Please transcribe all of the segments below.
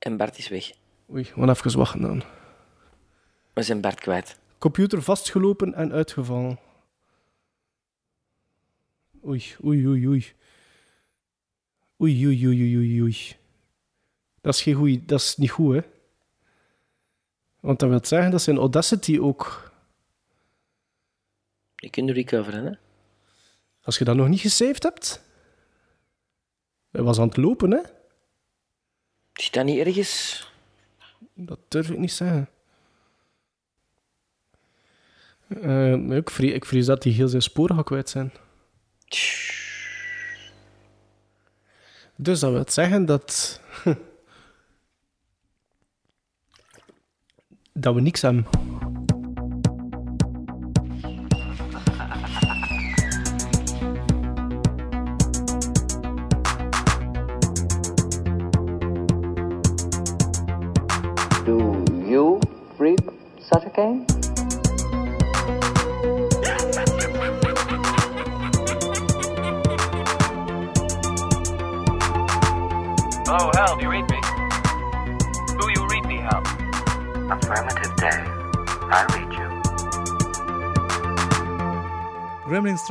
En Bart is weg. Oei, we even wachten dan. We zijn Bart kwijt. Computer vastgelopen en uitgevallen. Oei, oei, oei, oei. Oei, oei, oei, oei, oei, oei. Dat is, geen goeie, dat is niet goed, hè? Want dat wil zeggen dat ze in Audacity ook... Je kunt recoveren, hè? Als je dat nog niet gesaved hebt... Hij was aan het lopen, hè? Is dat niet ergens? Dat durf ik niet zeggen. Nee, ik, vrees, ik vrees dat hij heel zijn sporen gaat kwijt zijn. Dus dat wil zeggen dat... dat we niks hebben.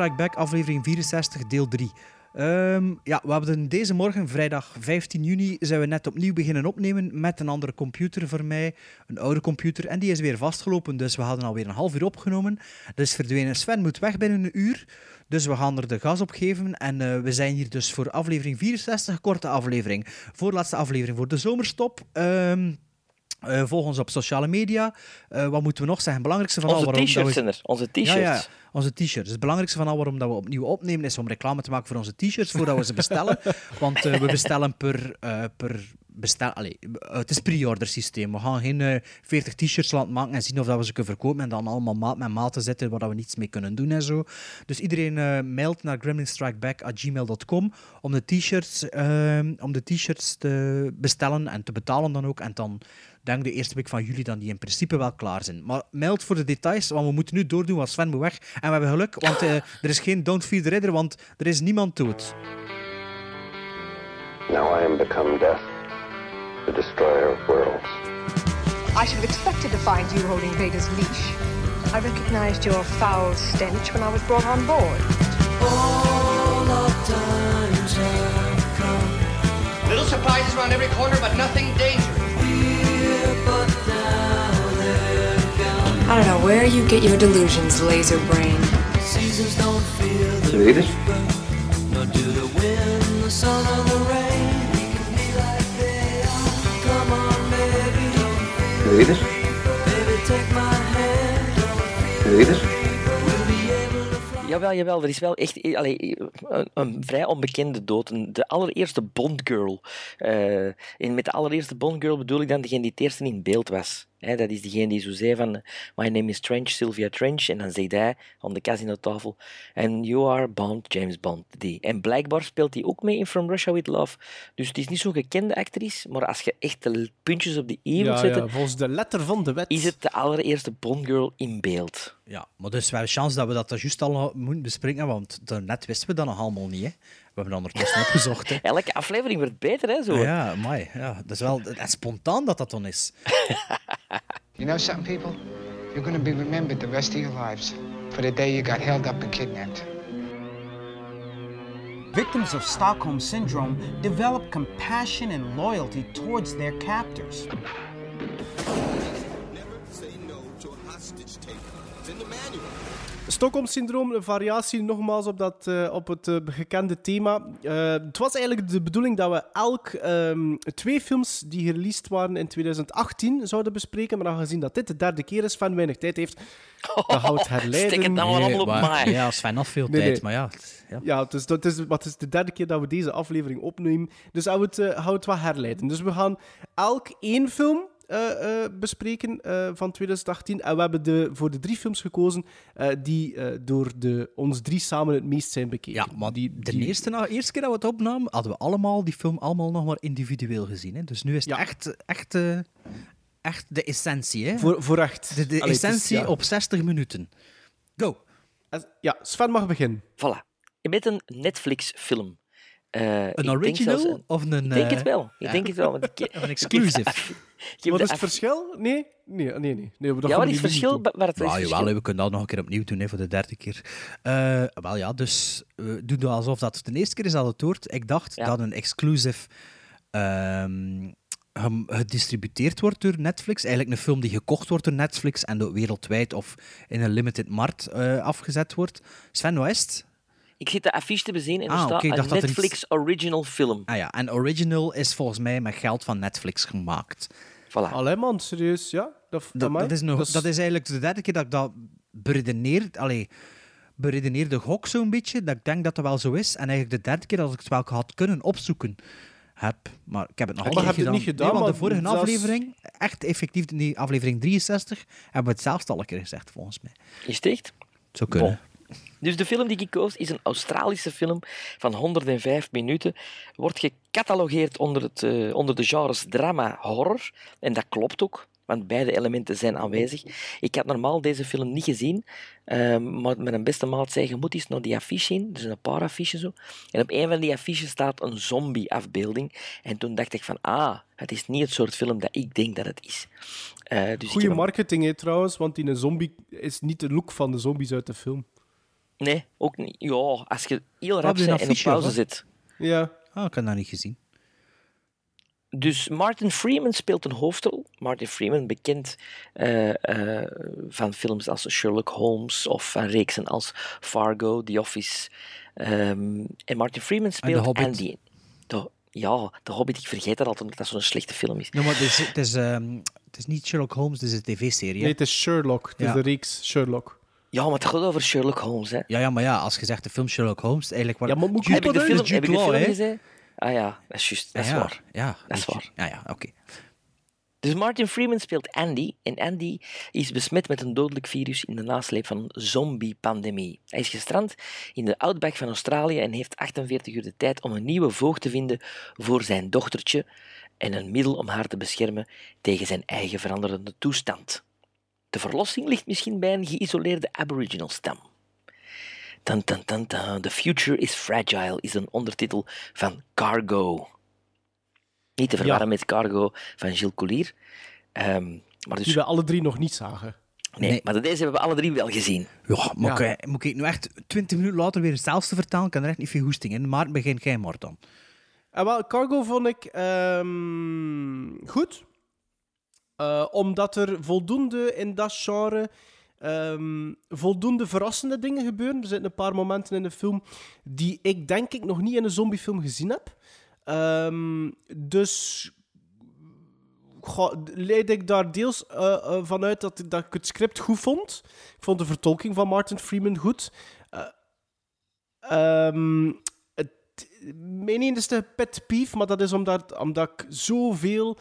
Strike Back, aflevering 64, deel 3. Ehm, ja, we hebben deze morgen, vrijdag 15 juni, zijn we net opnieuw beginnen opnemen met een andere computer voor mij, een oude computer, en die is weer vastgelopen, dus we hadden alweer een half uur opgenomen. Dus verdwenen Sven moet weg binnen een uur, dus we gaan er de gas op geven en eh, we zijn hier dus voor aflevering 64, korte aflevering, voorlaatste aflevering voor de zomerstop. Eh, volg ons op sociale media. Eh, wat moeten we nog zeggen? Belangrijkste van al Onze waarom dat t-shirts we... Onze t-shirts. Ja, ja, onze t-shirts. Het belangrijkste van al waarom dat we opnieuw opnemen is om reclame te maken voor onze t-shirts voordat we ze bestellen. Want eh, we bestellen per, eh, per bestel. Allee, eh, het is pre-order systeem. We gaan geen eh, 40 t-shirts laten maken en zien of dat we ze kunnen verkopen en dan allemaal maat met maat te zetten waar we niets mee kunnen doen en zo. Dus iedereen eh, mailt naar gremlinstrikeback.gmail.com om de t-shirts om de t-shirts te bestellen en te betalen dan ook. En dan denk de eerste week van juli dan die in principe wel klaar zijn. Maar meld voor de details, want we moeten nu doordoen, want Sven moet weg. En we hebben geluk, want eh, er is geen Don't Feed the Ridder, want er is niemand dood. Now I am become death, the destroyer of worlds. I should have expected to find you holding Vader's leash. I recognized your foul stench when I was brought on board. Little surprises around every corner, but nothing dangerous. I don't know where you get your delusions, laser brain. Seasons don't feel the it? Nor do the wind, the sun, or the rain. We can be like they are. Come on, baby, don't feel it? Baby, take my hand. Don't feel it? Jawel, jawel. Er is wel echt eh, een, een vrij onbekende dood. De allereerste Bond Girl. Eh, en met de allereerste Bond Girl bedoel ik dan degene die het eerste in beeld was. Dat is diegene die zo zei van... My name is Trench, Sylvia Trench. En dan zegt hij aan de casinotafel... And you are Bond, James Bond. Die. En blijkbaar speelt hij ook mee in From Russia With Love. Dus het is niet zo'n gekende actrice. Maar als je echt de puntjes op de i Ja, zetten... ja, volgens de letter van de wet. Is het de allereerste Bond Girl in beeld? Ja, maar dus we hebben chance dat we dat juist al moeten bespreken, want daarnet wisten we dat nog allemaal niet. Hè. We hebben ondertussen opgezocht. Hè. Elke aflevering wordt beter, hè? Zo. Ja, mooi. Ja, dat is wel en spontaan dat dat dan is. You know something, people? You're gonna be remembered the rest of your lives for the day you got held up and kidnapped. Victims of Stockholm Syndrome develop compassion and loyalty towards their captors. Stockholm-syndroom, een variatie nogmaals op, dat, eh, op het eh, gekende thema. Eh, het was eigenlijk de bedoeling dat we elk ehm, twee films die gereleased waren in 2018 zouden bespreken. Maar aangezien dat dit de derde keer is, Van weinig tijd heeft, dan houdt herleiden... Stik het dan wel allemaal op maar- mij. Ja, Sven had veel Nee, tijd, nee. maar ja. het- ja. Ja, dus dat is, wat is de derde keer dat we deze aflevering opnemen. Dus hou het, het wat herleiden. Dus we gaan elk één film bespreken eh, van 2018. En we hebben de, voor de drie films gekozen eh, die eh, door de, ons drie samen het meest zijn bekeken. Ja, maar die, de die- eerste, na- eerste keer dat we het opnamen, hadden we allemaal die film allemaal nog maar individueel gezien. Hè. Dus nu is het Ja. echt, echt, eh, echt de essentie. Hè. Voor, voor echt. de de Allee, het is- essentie ja. op 60 minuten. Go. Ja, Sven mag beginnen. Voilà. Je bent een Netflix-film. Eh, Een original zelfs of een... Ik denk eh, het wel. Ik ja. denk het wel. Want ik, Of een exclusive. Wat is het verschil? Nee? Nee, nee, nee. nee dat Ja, wat is het verschil? Ja, het jawel, verschil? we kunnen dat nog een keer opnieuw doen hè, voor de derde keer. Eh, wel ja, dus we doen het alsof dat de eerste keer is dat het hoort. Ik dacht Ja. dat een exclusive ehm, gem- gedistributeerd wordt door Netflix. Eigenlijk een film die gekocht wordt door Netflix en door wereldwijd of in een limited markt eh, afgezet wordt. Sven, het? Ik zit de affiche te bezien en er Ah, staat oké, ik een dacht dat er iets- Netflix original film. Ah ja, en Original is volgens mij met geld van Netflix gemaakt. Voilà. Allee man, serieus, ja? Dat, Dat, amai. dat, is nog, Dat is- dat is eigenlijk de derde keer dat ik dat beredeneer, allee, beredeneerde gok zo'n beetje, dat ik denk dat dat wel zo is. En eigenlijk de derde keer dat ik het wel had kunnen opzoeken heb. Maar ik heb het nog altijd heb je niet het gedaan. niet gedaan, Nee, want de vorige zelfs- aflevering, echt effectief, die aflevering 63, hebben we het zelfs al een keer gezegd, volgens mij. Is het echt? Zo kunnen. Dus de film die ik koos is een Australische film van 105 minuten. Wordt gecatalogeerd onder, het, eh, onder de genres drama-horror. En dat klopt ook, want beide elementen zijn aanwezig. Ik had normaal deze film niet gezien, ehm, maar mijn beste maat zei, je moet eens naar die affiche zien. Er zijn een paar affiches zo. En op een van die affiches staat een zombie-afbeelding. En toen dacht ik van, ah, het is niet het soort film dat ik denk dat het is. Eh, dus Goeie marketing, hè, trouwens, want die een zombie is niet de look van de zombies uit de film. Nee, ook niet. Ja, als je heel rap bent en op pauze of zit. Ja. Ah, ik heb dat niet gezien. Dus Martin Freeman speelt een hoofdrol. Martin Freeman, bekend eh, eh, van films als Sherlock Holmes of van reeksen als Fargo, The Office. Ehm, en Martin Freeman speelt Hobbit. Andy. De, ja, The Hobbit, ik vergeet dat altijd, omdat dat zo'n slechte film is. Maar het is, het, is, ehm, het is niet Sherlock Holmes, het is een tv-serie. Nee, het is Sherlock. Het is de reeks Sherlock. Ja, maar het gaat over Sherlock Holmes, hè. Ja, ja, maar ja, als je zegt de film Sherlock Holmes, eigenlijk... Waar... Ja, maar moet Heb ik de film, heb ik de film gezien? Ah ja, dat is juist, dat is ja, waar. Ja, Dat is waar. Ja, ja, oké. Dus Martin Freeman speelt Andy. En Andy is besmet met een dodelijk virus in de nasleep van een zombie-pandemie. Hij is gestrand in de outback van Australië en heeft 48 uur de tijd om een nieuwe voogd te vinden voor zijn dochtertje en een middel om haar te beschermen tegen zijn eigen veranderende toestand. De verlossing ligt misschien bij een geïsoleerde aboriginal stam. Tan, tan, tan, tan. The future is fragile is een ondertitel van Cargo. Niet te verwarren met Cargo van Gilles Coulier. Ehm, maar dus, Die we alle drie nog niet zagen. nee, Nee. maar de- deze hebben we alle drie wel gezien. Ja, moet, Ja. Ik, moet ik nu echt 20 minuten later weer hetzelfde vertellen? Ik kan er echt niet veel hoesting in. Maar begin jij maar dan. En wel, Cargo vond ik ehm, goed. Eh, omdat er voldoende in dat genre ehm, voldoende verrassende dingen gebeuren. Er zitten een paar momenten in de film die ik denk ik nog niet in een zombiefilm gezien heb. Ehm, dus leid ik daar deels eh, vanuit dat, dat ik het script goed vond. Ik vond de vertolking van Martin Freeman goed. Ehm, het, mijn enige pet peeve, maar dat is omdat, omdat ik zoveel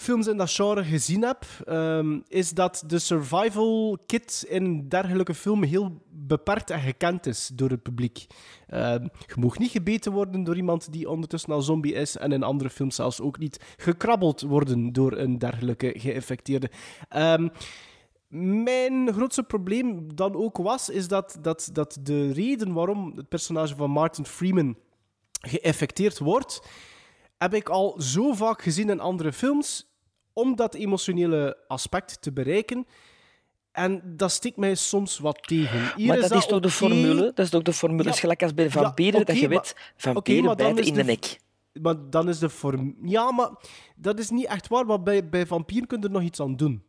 films in dat genre gezien heb, ehm, is dat de survival kit in dergelijke filmen heel beperkt en gekend is door het publiek. Ehm, je mag niet gebeten worden door iemand die ondertussen al zombie is en in andere films zelfs ook niet gekrabbeld worden door een dergelijke geïnfecteerde. Ehm, mijn grootste probleem dan ook was, is dat, dat, dat de reden waarom het personage van Martin Freeman geïnfecteerd wordt, heb ik al zo vaak gezien in andere films, om dat emotionele aspect te bereiken. En dat stikt mij soms wat tegen. Hier maar dat, is toch de formule? Dat is toch de formule? Ja. Is gelijk als bij Ja, vampieren, dat je weet, vampieren dan bijten is in de de- nek. Maar dan is de vorm... Ja, maar dat is niet echt waar. Want bij, bij vampieren kun je er nog iets aan doen.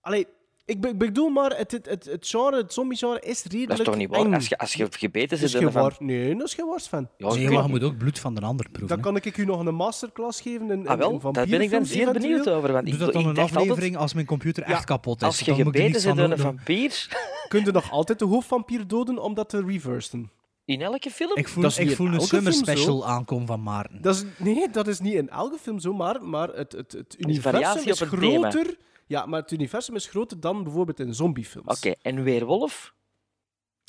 Allee, ik, be- ik bedoel maar, het, het, het, het genre, het zombie-genre is redelijk Dat is toch niet waar? eng. Als je, als je gebeten Dat zit is een vamp- Nee, dat is geen waar, Sven. Ja, Nee, maar je moet ook bloed van de ander proeven. Dan kan ik u nog een masterclass geven in, Ah, wel, in daar ben ik dan zeer benieuwd over. Want Doe dat dan ik een altijd, aflevering als mijn computer Ja, echt kapot is. als je gebeten zit door een vampier... Kun je nog altijd de hoofdvampier doden om dat te reversen? In elke film? Ik voel, Dat is ik voel een summer special aankomen van Maarten. Dat is, nee, dat is niet in elke film zo, maar, maar het, het, het universum variatie is op het thema. groter. Ja, maar het universum is groter dan bijvoorbeeld in zombiefilms. Oké, en Weerwolf?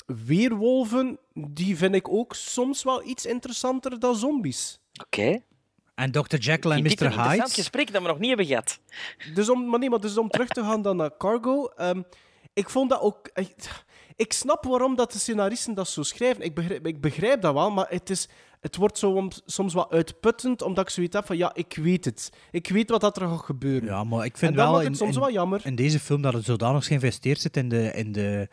Weerwolven, die vind ik ook soms wel iets interessanter dan zombies. Oké. En Dr. Jekyll en Dit is Mr. een interessant Hyde. gesprek dat we nog niet hebben gehad. Dus om, maar nee, maar dus om terug te gaan dan naar Cargo. ehm, ik vond dat ook... echt- ik snap waarom dat de scenaristen dat zo schrijven. Ik begrijp, ik begrijp dat wel, maar het, is, het wordt zo om- soms wat uitputtend, omdat ik zoiets heb van, ja, ik weet het. Ik weet wat dat er gaat gebeuren. Ja, maar ik vind en wel in, soms in- wel jammer. in deze film dat het zodanig geïnvesteerd zit in de, in de,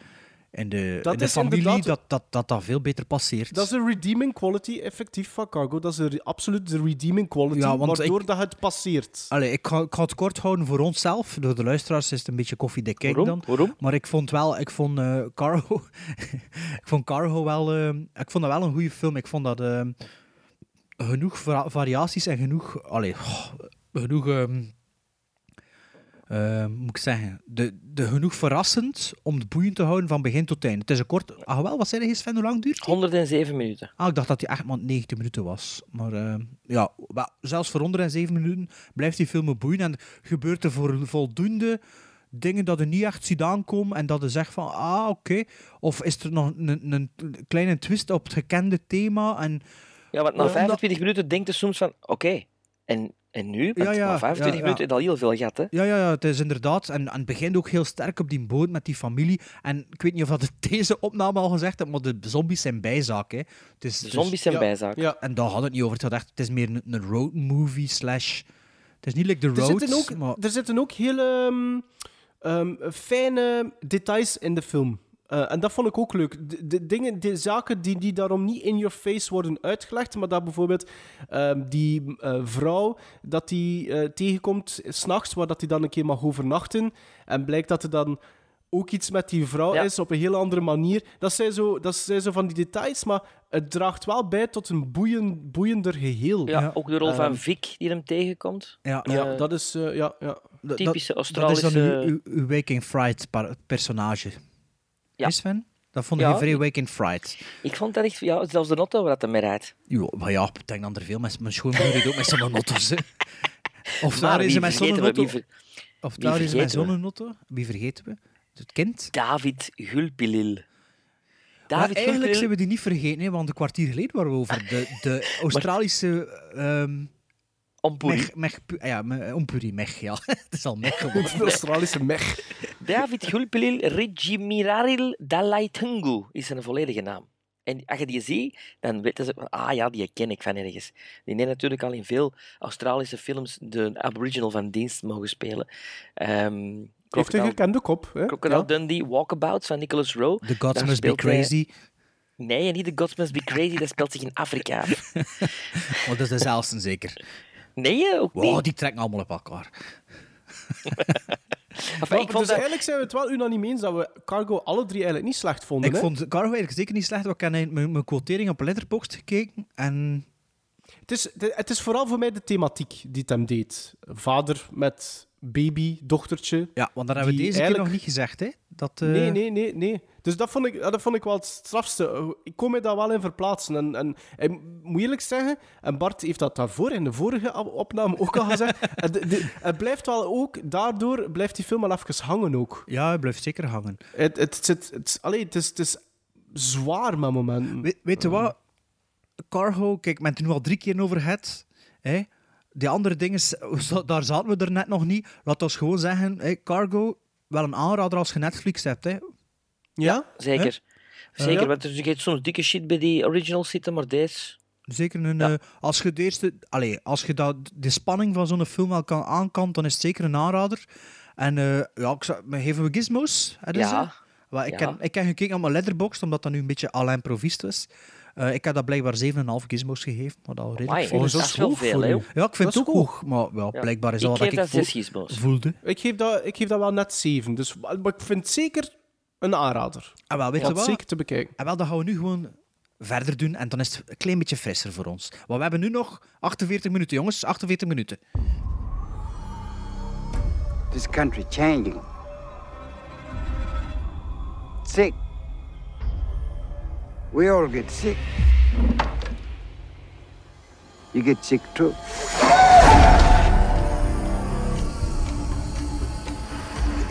in de, Dat in de is familie inderdaad- dat, dat, dat dat veel beter passeert. Dat is de redeeming quality effectief van Cargo. Dat is absoluut de redeeming quality, Ja, want waardoor ik- dat het passeert. Allee, ik ga, ik ga het kort houden voor onszelf. Door de luisteraars is het een beetje koffiedik kijk dan. Waarom? Maar ik vond wel, ik vond eh, Cargo, ik vond Cargo wel, eh, ik vond dat wel een goede film. Ik vond dat eh, genoeg va- variaties en genoeg, allee, goh, genoeg, ehm, eh, moet ik zeggen, de, de genoeg verrassend om het boeiend te houden van begin tot eind. Het is een kort, ah wel, wat zei je Sven, hoe lang duurt die? 107 minuten. Ah, ik dacht dat hij echt maar 90 minuten was. Maar eh, ja, wel, zelfs voor 107 minuten blijft die film boeien. En gebeurt er voor voldoende dingen dat er niet echt ziet aankomen en dat je zegt van, ah, oké. Of is er nog een, een kleine twist op het gekende thema en... Ja, want na Omdat- 25 minuten denkt je soms van, oké, en, en nu? Want Ja, ja, na 25 ja, ja. minuten is al heel veel gehad, hè? Ja, ja, ja, het is inderdaad. En, en het begint ook heel sterk op die boot met die familie. En ik weet niet of dat het deze opname al gezegd heb, maar de zombies zijn bijzaak. Hè. Het is, De het zombies zijn ja. bijzaak. Ja. En daar had het niet over. Het, had echt, het is meer een, een road movie slash... Het is niet like The Er Road, zitten, ook, maar... er zitten ook hele ehm, ehm, fijne details in de film. Eh, en dat vond ik ook leuk. De, de dingen, de zaken die, die daarom niet in your face worden uitgelegd, maar dat bijvoorbeeld ehm, die eh, vrouw dat die eh, tegenkomt s'nachts, waar dat hij dan een keer mag overnachten, en blijkt dat er dan ook iets met die vrouw Ja. is op een heel andere manier. Dat zijn, zo, dat zijn zo van die details, maar het draagt wel bij tot een boeien, boeiender geheel. Ja, Ja. ook de rol van Ehm, Vic die hem tegenkomt. Ja, Ja, dat is... eh, ja, ja. typische dat, dat is Australische... dan uw, uw, uw Waking Fright personage. Ja. Is Sven? Dat vond Ja. je vrij Waking Fright. Ik vond dat echt... Ja, zelfs de auto waar dat hem mee rijdt. Ja, maar ja, ik denk dat er veel mensen... Mijn schoonmoeder reed ook met zonnenauto's. hè. Of daar is met we? Wie ver- Of daar is met we? zonnenauto. Wie vergeten we? Het kind. David Gulpilil. Maar David eigenlijk Gulpilil... zijn we die niet vergeten, hè, want een kwartier geleden waren we over de, de Australische... ehm Ompuri. mech, ja, Ompuri, mech, ja. Het is al mech geworden. De Australische mech. David Gulpilil Regimiraril Dalaitungu is zijn volledige naam. En als je die ziet, dan weten ze... Ah ja, die ken ik van ergens. Die heeft natuurlijk al in veel Australische films de aboriginal van dienst mogen spelen. Ehm Heeft een gekende kop. Hè? Crocodile Ja. Dundee, Walkabouts van Nicholas Rowe. The Gods Must Be hij- Crazy. Nee, niet The Gods Must Be Crazy, dat speelt zich in Afrika af. Maar dat is dezelfde zeker. Nee, ook niet. Wow, die trekken allemaal op elkaar. Enfin, Maar, ik vond dus dat... eigenlijk zijn we het wel unaniem eens dat we Cargo alle drie eigenlijk niet slecht vonden. Ik hè? vond Cargo eigenlijk zeker niet slecht, want ik heb mijn, mijn, quotering op Letterboxd gekeken. En het, is, het- is vooral voor mij de thematiek die het hem deed. Vader met baby, dochtertje. ja, want dat hebben we deze keer eigenlijk- nog niet gezegd, hè? Dat, eh, Nee, nee, nee, nee. Dus dat vond ik, dat vond ik wel het strafste. Ik kon me daar wel in verplaatsen. En, en, moet eerlijk zeggen, en Bart heeft dat daarvoor in de vorige op- opname ook al gezegd, het, de- het blijft wel ook, daardoor blijft die film wel even hangen ook. Ja, hij blijft zeker hangen. Het, het, zit, het, allee, het, is, het is zwaar met momenten. We- weet je wat? Cargo, kijk, ik ben het nu al drie keer over. Hè? Die andere dingen, daar zaten we er net nog niet. Laat ons gewoon zeggen, Cargo, wel een aanrader als je Netflix hebt. Hè? Ja? Zeker. Zeker, ja. want er gaat soms dikke shit bij die originals zitten, maar deze... Zeker een, Ja. eh, als je de eerste, allee, als je dat, de spanning van zo'n film wel kan aankant, dan is het zeker een aanrader. En eh, ja, ik zou, geven we gizmos? Hè, dus, Ja. ik, Ja. heb, ik heb gekeken op mijn letterboxd, omdat dat nu een beetje à l'improviste is. Eh, ik heb dat blijkbaar 7,5 gizmos gegeven, wat al redelijk veel dat is. wel hoog veel, hè? Ja, ik vind Dat het ook hoog, maar wel, Ja. blijkbaar is Ik dat wat geef ik dat gizmos. voelde. Ik geef, dat, ik geef dat wel net zeven. Dus, maar ik vind het zeker een aanrader. En wel, weet je Wat wat? zeker te bekijken. En wel, dat gaan we nu gewoon verder doen en dan is het een klein beetje frisser voor ons. Want we hebben nu nog 48 minuten, jongens. 48 minuten. This country changing. Sick. We all get sick. You get sick too.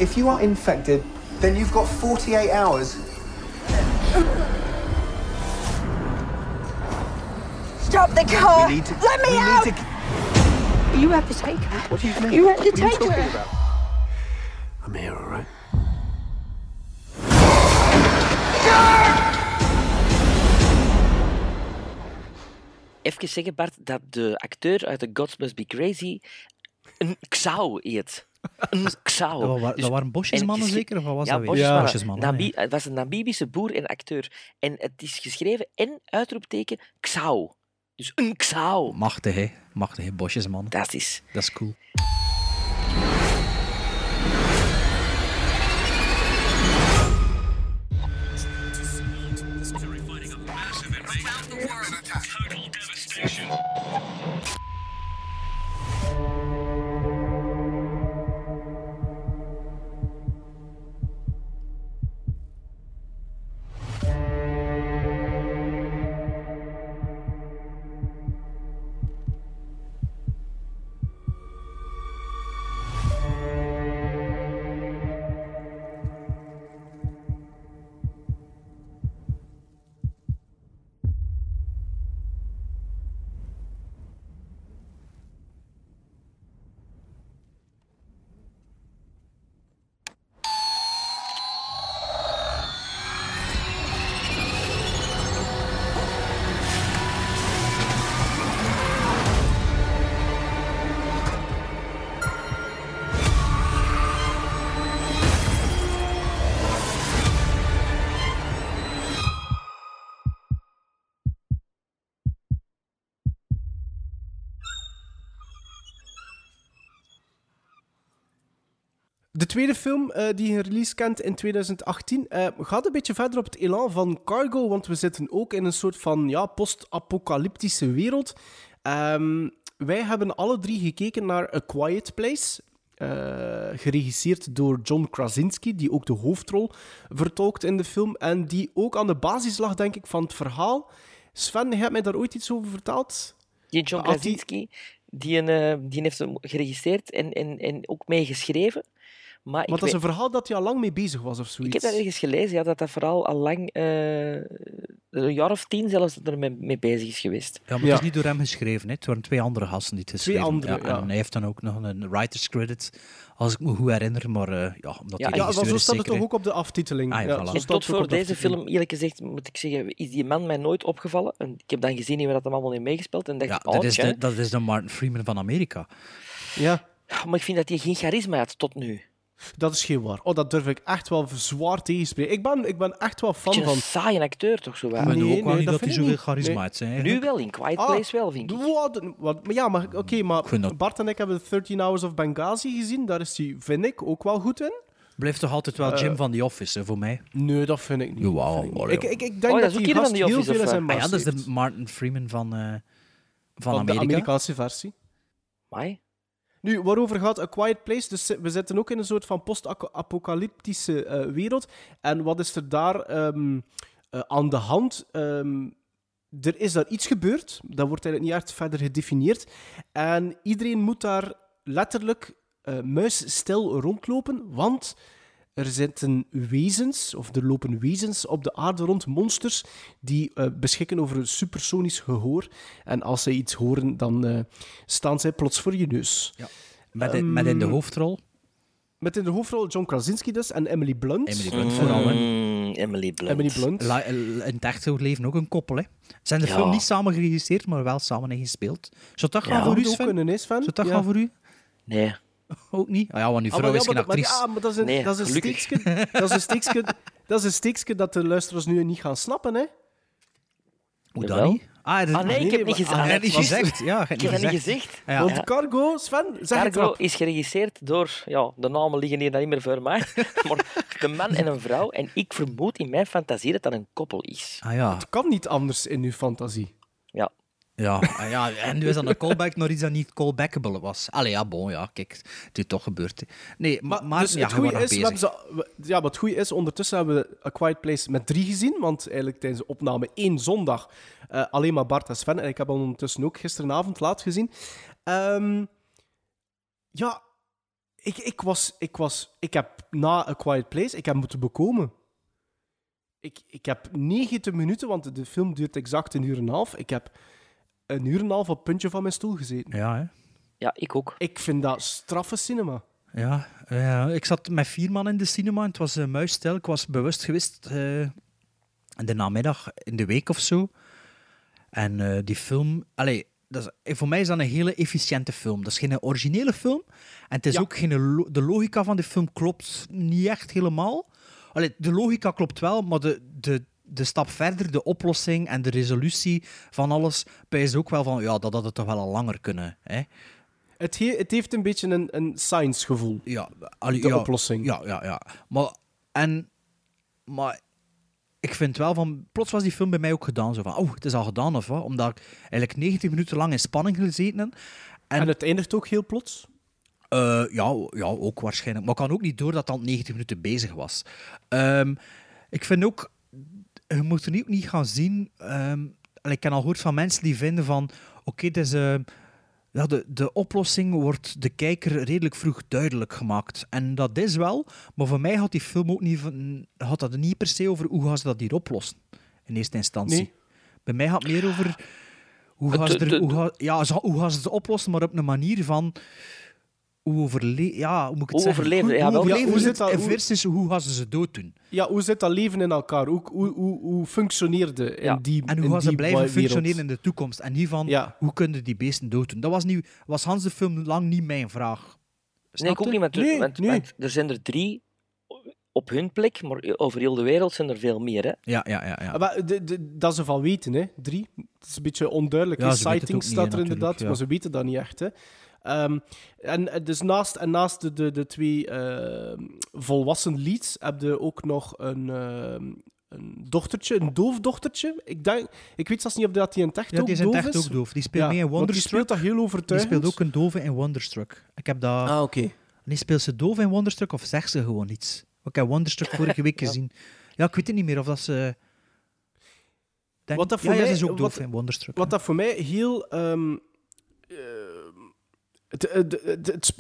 If you are infected, then you've got 48 hours. Stop the car! We need to- Let me we out! need to- You have to take her. What do you mean? You have to What are you take talking her. about? I'm here, all right? Even zeggen, Bart, dat de acteur uit The Gods Must Be Crazy een Xau eet. Een Xau. Dat, wa- Dus- dat waren en bosjesmannen is- zeker? Of wat was ja, dat weer? bosjesmannen. Bosjesmannen, ja. Het was een Namibische boer en acteur. En het is geschreven en uitroepteken Xau. Dus een Xau. Machtig, hè? Machtig, hè? Bosjesmannen. Fantastisch. Dat is cool. Tweede film eh, die een release kent in 2018 eh, gaat een beetje verder op het elan van Cargo, want we zitten ook in een soort van ja, post-apocalyptische wereld. Ehm, wij hebben alle drie gekeken naar A Quiet Place, eh, geregisseerd door John Krasinski, die ook de hoofdrol vertolkt in de film en die ook aan de basis lag, denk ik, van het verhaal. Sven, je hebt mij daar ooit iets over verteld? Die John Krasinski, die, een, die heeft hem geregisseerd en, en, en ook meegeschreven. Maar ik Want dat is een verhaal dat hij al lang mee bezig was of Ik zoiets. heb dat ergens gelezen, ja, dat dat vooral al lang, eh, een jaar of tien zelfs, dat er mee, mee bezig is geweest. Ja, maar het is niet door hem geschreven. Hè. Het waren twee andere gasten die het geschreven andere, hebben. ja. En hij heeft dan ook nog een writer's credit, als ik me goed herinner. Maar eh, ja, omdat Ja, hij Ja, zo staat het toch ook op de aftiteling. Ah, ja, Ja, voilà. zo En staat tot voor deze film, eerlijk gezegd, moet ik zeggen, is die man mij nooit opgevallen. En ik heb dan gezien hoe dat hem allemaal heeft meegespeeld en dacht, Ja, oh, dat, is de, dat is de Martin Freeman van Amerika. Ja, Maar ik vind dat hij geen charisma had tot nu. Dat is geen waar. Oh, dat durf ik echt wel zwaar tegenspreken. Ik ben, ik ben echt wel fan van... een saaie acteur, toch zo wel? vind Nee, ook wel nee, niet dat dat hij zoveel charisma Nee. Nu wel, in Quiet Ah, Place wel, vind ik. Wat, wat, maar ja, maar, oké, maar dat- Bart en ik hebben 13 Hours of Benghazi gezien. Daar is hij, vind ik, ook wel goed in. Blijft toch altijd wel Jim van The Office, hè, voor mij. Nee, dat vind ik niet. Dat vind ik, niet. ik, ik, ik denk Oh, dat dat, die van The heel Office, veel in zijn Ah, ja, mars dat is de. Martin Freeman van, eh, van, Van de Amerika. Amerikaanse versie. Amai. Nu, waarover gaat A Quiet Place? Dus we zitten ook in een soort van post-apocalyptische eh, wereld. En wat is er daar ehm, eh, aan de hand? Ehm, er is daar iets gebeurd. Dat wordt eigenlijk niet echt verder gedefinieerd. En iedereen moet daar letterlijk eh muisstil rondlopen, want er zitten wezens, of er lopen wezens op de aarde rond, monsters, die eh, beschikken over een supersonisch gehoor. En als zij iets horen, dan eh, staan zij plots voor je neus. Ja. Met, in- met in de Ehm, hoofdrol Met in de hoofdrol John Krasinski dus, en Emily Blunt. Emily Blunt vooral. hè. Mm, Emily Blunt. Emily Blunt. La- in het echte leven ook een koppel. Hè. Ze zijn de Ja. film niet samen geregisseerd, maar wel samen ingespeeld. Zou dat gaan Ja. voor u, Sven? kunnen? Zou dat Ja. gaan voor u? Nee. Ook niet? Ah ja, want uw Ah, vrouw maar is ja, geen maar, maar, actrice. ja, maar dat is een, Nee, dat is een steekje, dat is een steekje, dat is een steekje dat de luisteraars nu niet gaan snappen, hè? Hoe Jawel. dan niet? Ah, dat- Ah nee, ik heb niet gezegd. Ah, ik niet? Ja, hebt heb niet gezegd. gezegd. Ja. Want Cargo, Sven, zeg het Cargo is geregisseerd door, ja, de namen liggen hier dan niet meer voor mij, maar de man en een vrouw. En ik vermoed in mijn fantasie dat dat een koppel is. Ah ja. Het kan niet anders in uw fantasie. Ja. Ja, ah, ja, en nu is dat een callback naar iets dat niet callbackable was. Allee, ja, bon, ja, kijk, het is toch gebeurd. Nee, maar, maar dus ja, het goede is, we bezig. hebben ze, we- ja, maar het goede is, ondertussen hebben we A Quiet Place met drie gezien, want eigenlijk tijdens de opname één zondag eh, alleen maar Bart en Sven, en ik heb hem ondertussen ook gisteravond laat gezien. Ehm, ja, ik, ik, was, ik, was, ik heb na A Quiet Place, ik heb moeten bekomen. Ik, ik heb 90 minuten, want de film duurt exact een uur en een half. Ik heb een uur en een half op het puntje van mijn stoel gezeten. Ja, hè. Ja, ik ook. Ik vind dat straffe cinema. Ja, ik zat met vier man in de cinema en het was een muisstil. Ik was bewust geweest eh, in de namiddag, in de week of zo. En eh, die film, allee, dat is, voor mij is dat een hele efficiënte film. Dat is geen originele film. En het is Ja. ook geen, lo- de logica van de film klopt niet echt helemaal. Allee, de logica klopt wel, maar de, de, de stap verder, de oplossing en de resolutie van alles, is ook wel van, ja, dat had het toch wel al langer kunnen. Hè? Het, he- het heeft een beetje een, een science gevoel. Ja, allee, de ja, oplossing. Ja, ja, ja. Maar, en, maar ik vind wel van... Plots was die film bij mij ook gedaan. Zo van, oh, het is al gedaan of wat? Omdat ik eigenlijk 90 minuten lang in spanning gezeten heb. En, het eindigt ook heel plots? Eh, ja, ja, ook waarschijnlijk. Maar ik kan ook niet door dat al 90 minuten bezig was. Ehm, ik vind ook... Je moet er niet, niet gaan zien... ehm, ik heb al gehoord van mensen die vinden van... Oké, het is... eh, ja, de, de oplossing wordt de kijker redelijk vroeg duidelijk gemaakt. En dat is wel, maar voor mij had die film ook niet, had dat niet per se over hoe gaan ze dat hier oplossen. In eerste instantie. Nee. Bij mij had het meer over hoe gaan, ze er, ja, hoe gaan ze het oplossen, maar op een manier van hoe overle ja, hoe moet ik het Hoe zeggen? overleven- ja, hoe overleven hoe ze zit het dat- hoe- versus hoe gaan ze ze dood doen. Ja, hoe zit dat leven in elkaar? Hoe, hoe, hoe, hoe functioneerde in Ja. die En hoe gaan ze blijven wereld? functioneren in de toekomst. En niet van, Ja. hoe kunnen die beesten dood doen. Dat was, niet, was Hans de film lang niet mijn vraag. Nee, ik ook niet, want, er- Nee, want, nee. want er zijn er drie op hun plek, maar over heel de wereld zijn er veel meer. Hè? Ja, ja, ja. ja. Maar de, de, dat ze van weten, hè. Drie. Het is een beetje onduidelijk. Ja, hè. ze weten het Sighting ook niet, staat er inderdaad, ja. maar ze weten dat niet echt. Hè. Ehm, en en dus naast, en naast de, de, de twee ehm, volwassen leads heb je ook nog een, ehm, een dochtertje, een doof dochtertje. Ik, denk, ik weet zelfs niet of dat die in het echt Ja, ook die is in doof het echt is. ook doof. Die speelt Ja, mee in want die Wonderstruck. speelt dat heel Die overtuigend. speelt ook een dove in Wonderstruck. Ik heb dat... Ah, oké. Nee, speelt ze doof in Wonderstruck of zegt ze gewoon iets? Ik heb Wonderstruck vorige week gezien. Ja, ik weet het niet meer of dat ze... Denk... Wat dat voor ja, ja, mij- ze is ook doof wat- in Wonderstruck. Wat dat voor mij heel. ehm, eh, het, het,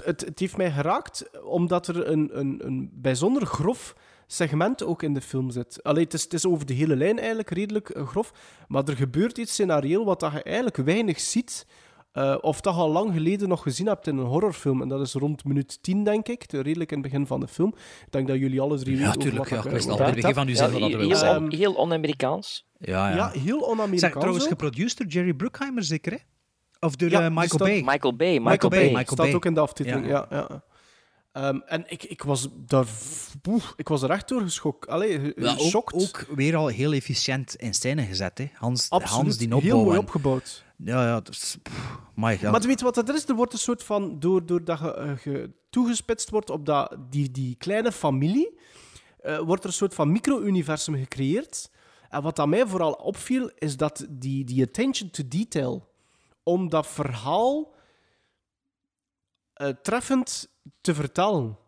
het, het, heeft mij geraakt omdat er een, een, een bijzonder grof segment ook in de film zit. Allee, het, is, het is over de hele lijn eigenlijk redelijk eh, grof, maar er gebeurt iets scenario wat dat je eigenlijk weinig ziet. eh, of dat je al lang geleden nog gezien hebt in een horrorfilm. En dat is rond minuut 10, denk ik. de- Redelijk in het begin van de film. Ik denk dat jullie alle drie Ja, weten tuurlijk, wat ja, ik, eh, al begin van u zelf wat dat wil heel, on- heel on-Amerikaans. Ja, ja. Ja, heel Zeg, on-Amerikaans. trouwens geproduceerd door Jerry Bruckheimer, zeker, hè? Of door Ja, die Michael staat- Bay. Michael Bay. Michael, Michael Bay, Bay. Michael staat Bay. ook in de aftiteling, Ja. ja. ja. Ehm, en ik, ik, was daar, ik was er echt door geschokt. Allee, ook, geschokt. ook weer al heel efficiënt in scène gezet, hè? Hans, Absoluut. Hans die Heel opbouw. mooi en- opgebouwd. Ja, ja, dus, pff, my God. Maar weet je wat dat er is? Er wordt een soort van, door- doordat je, eh, je toegespitst wordt op dat, die, die kleine familie, eh, wordt er een soort van micro-universum gecreëerd. En wat aan mij vooral opviel, is dat die, die attention to detail om dat verhaal eh, treffend te vertellen.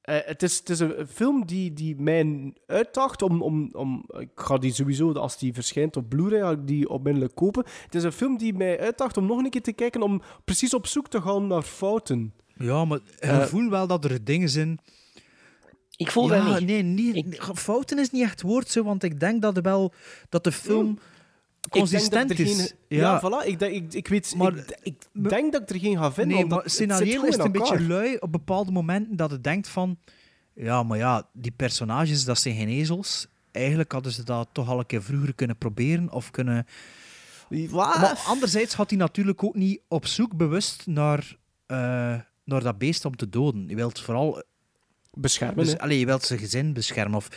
Eh, het, is, het is een film die, die mij uitdaagt om, om, om... Ik ga die sowieso, als die verschijnt op Blu-ray, ga ik die onmiddellijk kopen. Het is een film die mij uitdaagt om nog een keer te kijken, om precies op zoek te gaan naar fouten. Ja, maar je Eh, voelt wel dat er dingen zijn... Ik voel ja, dat niet. Nee, niet, fouten is niet echt het woord, zo, want ik denk dat, er wel, dat de film consistent ik denk dat is. geen, ja. voilà. Ik, ik, ik, weet, Maar- ik, ik denk dat ik er geen ga vinden. Nee, maar scenario is het een beetje lui op bepaalde momenten dat het denkt van... Ja, maar ja, die personages, dat zijn geen ezels. Eigenlijk hadden ze dat toch al een keer vroeger kunnen proberen of kunnen... Wat? Maar anderzijds had hij natuurlijk ook niet op zoek bewust naar, eh, naar dat beest om te doden. Je wilt vooral... Beschermen, Dus, hè. allee, je wilt zijn gezin beschermen. Of...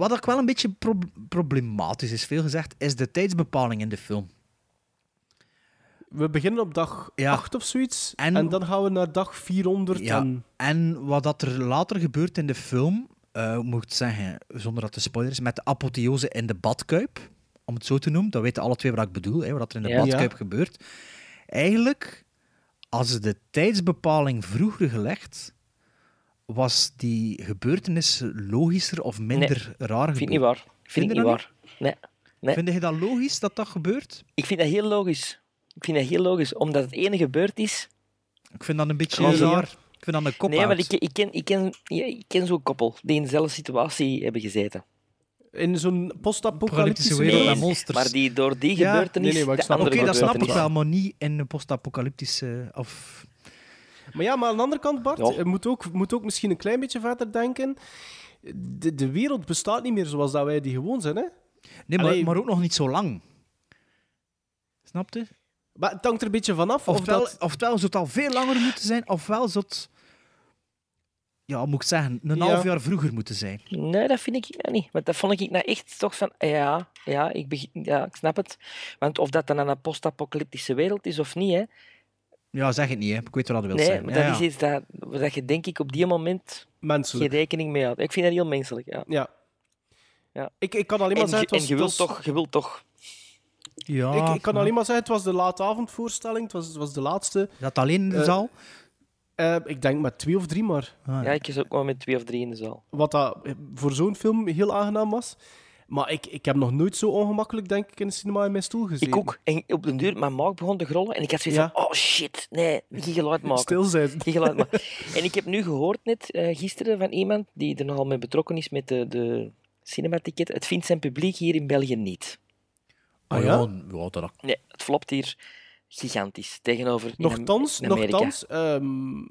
Wat ook wel een beetje pro- problematisch is, veel gezegd, is de tijdsbepaling in de film. We beginnen op dag Ja. 8 of zoiets. En- En, dan gaan we naar dag 400. Ja, En, en wat dat er later gebeurt in de film, eh hoe moet ik het zeggen, zonder dat te spoiler is, met de apotheose in de badkuip, om het zo te noemen, dat weten alle twee wat ik bedoel, hè, wat er in de Ja. badkuip Ja. gebeurt. Eigenlijk, als ze de tijdsbepaling vroeger gelegd, was die gebeurtenis logischer of minder raar Ik vind niet waar. Ik Vind je niet dat waar. Nee. nee. Vind je dat logisch dat dat gebeurt? Ik vind dat heel logisch. Ik vind dat heel logisch, omdat het ene gebeurd is. Ik vind dat een beetje raar. Ik vind dat een kop nee, maar ik, ik ken, ik ken, ja, ik ken zo'n koppel die in dezelfde situatie hebben gezeten. in zo'n post-apocalyptische Apocalyptische wereld met monsters. Maar die door die Ja, gebeurtenis... nee, nee, Oké, dat snap ik wel, maar niet in een post-apocalyptische... Of... Maar ja, maar aan de andere kant, Bart, Ja. je moet ook, moet ook misschien een klein beetje verder denken. De, de wereld bestaat niet meer zoals dat wij die gewoon zijn, hè? Nee, maar, Allee. maar ook nog niet zo lang. Snap je? Maar het hangt er een beetje vanaf. Of Oftewel, dat... oftewel zou het al veel langer moeten zijn, ofwel zou het... Ja, moet ik zeggen, een Ja. half jaar vroeger moeten zijn. Nee, dat vind ik nou niet. Want dat vond ik nou echt toch van, ja, ja, ik, begin, ja, ik snap het. Want of dat dan een post-apocalyptische wereld is of niet, hè. Ja, zeg het niet, hè. Ik weet wat dat wil Nee, zijn. maar Ja, dat ja. is iets dat, dat je denk ik op die moment geen Menselijk. rekening mee had. Ik vind dat heel menselijk, ja. Ja. ja. Ik, ik kan alleen maar En, zeggen... je, Het was, en je wilt was- toch, je wilt toch... Ja, ik, ik kan ja. alleen maar zeggen, het was de laatavondvoorstelling. Het was, het was de laatste. Dat alleen in de Eh, zaal? Eh, ik denk met twee of drie maar. Ah, Ja, ik is ook wel met twee of drie in de zaal. Wat dat voor zo'n film heel aangenaam was. Maar ik, ik heb nog nooit zo ongemakkelijk, denk ik, in de cinema in mijn stoel gezeten. Ik ook. En op de deur, mijn maag begon te grollen. En ik had zoiets Ja. van, oh shit, nee, geen geluid maken. Stil zijn. Geen geluid maken. En ik heb nu gehoord net, eh, gisteren, van iemand die er nogal mee betrokken is met de, de cinematicket. Het vindt zijn publiek hier in België niet. Ah, Oh, ja? ja? ja, dat... Nee, het flopt hier gigantisch tegenover Nochtans, Am- in Amerika. nochtans ehm,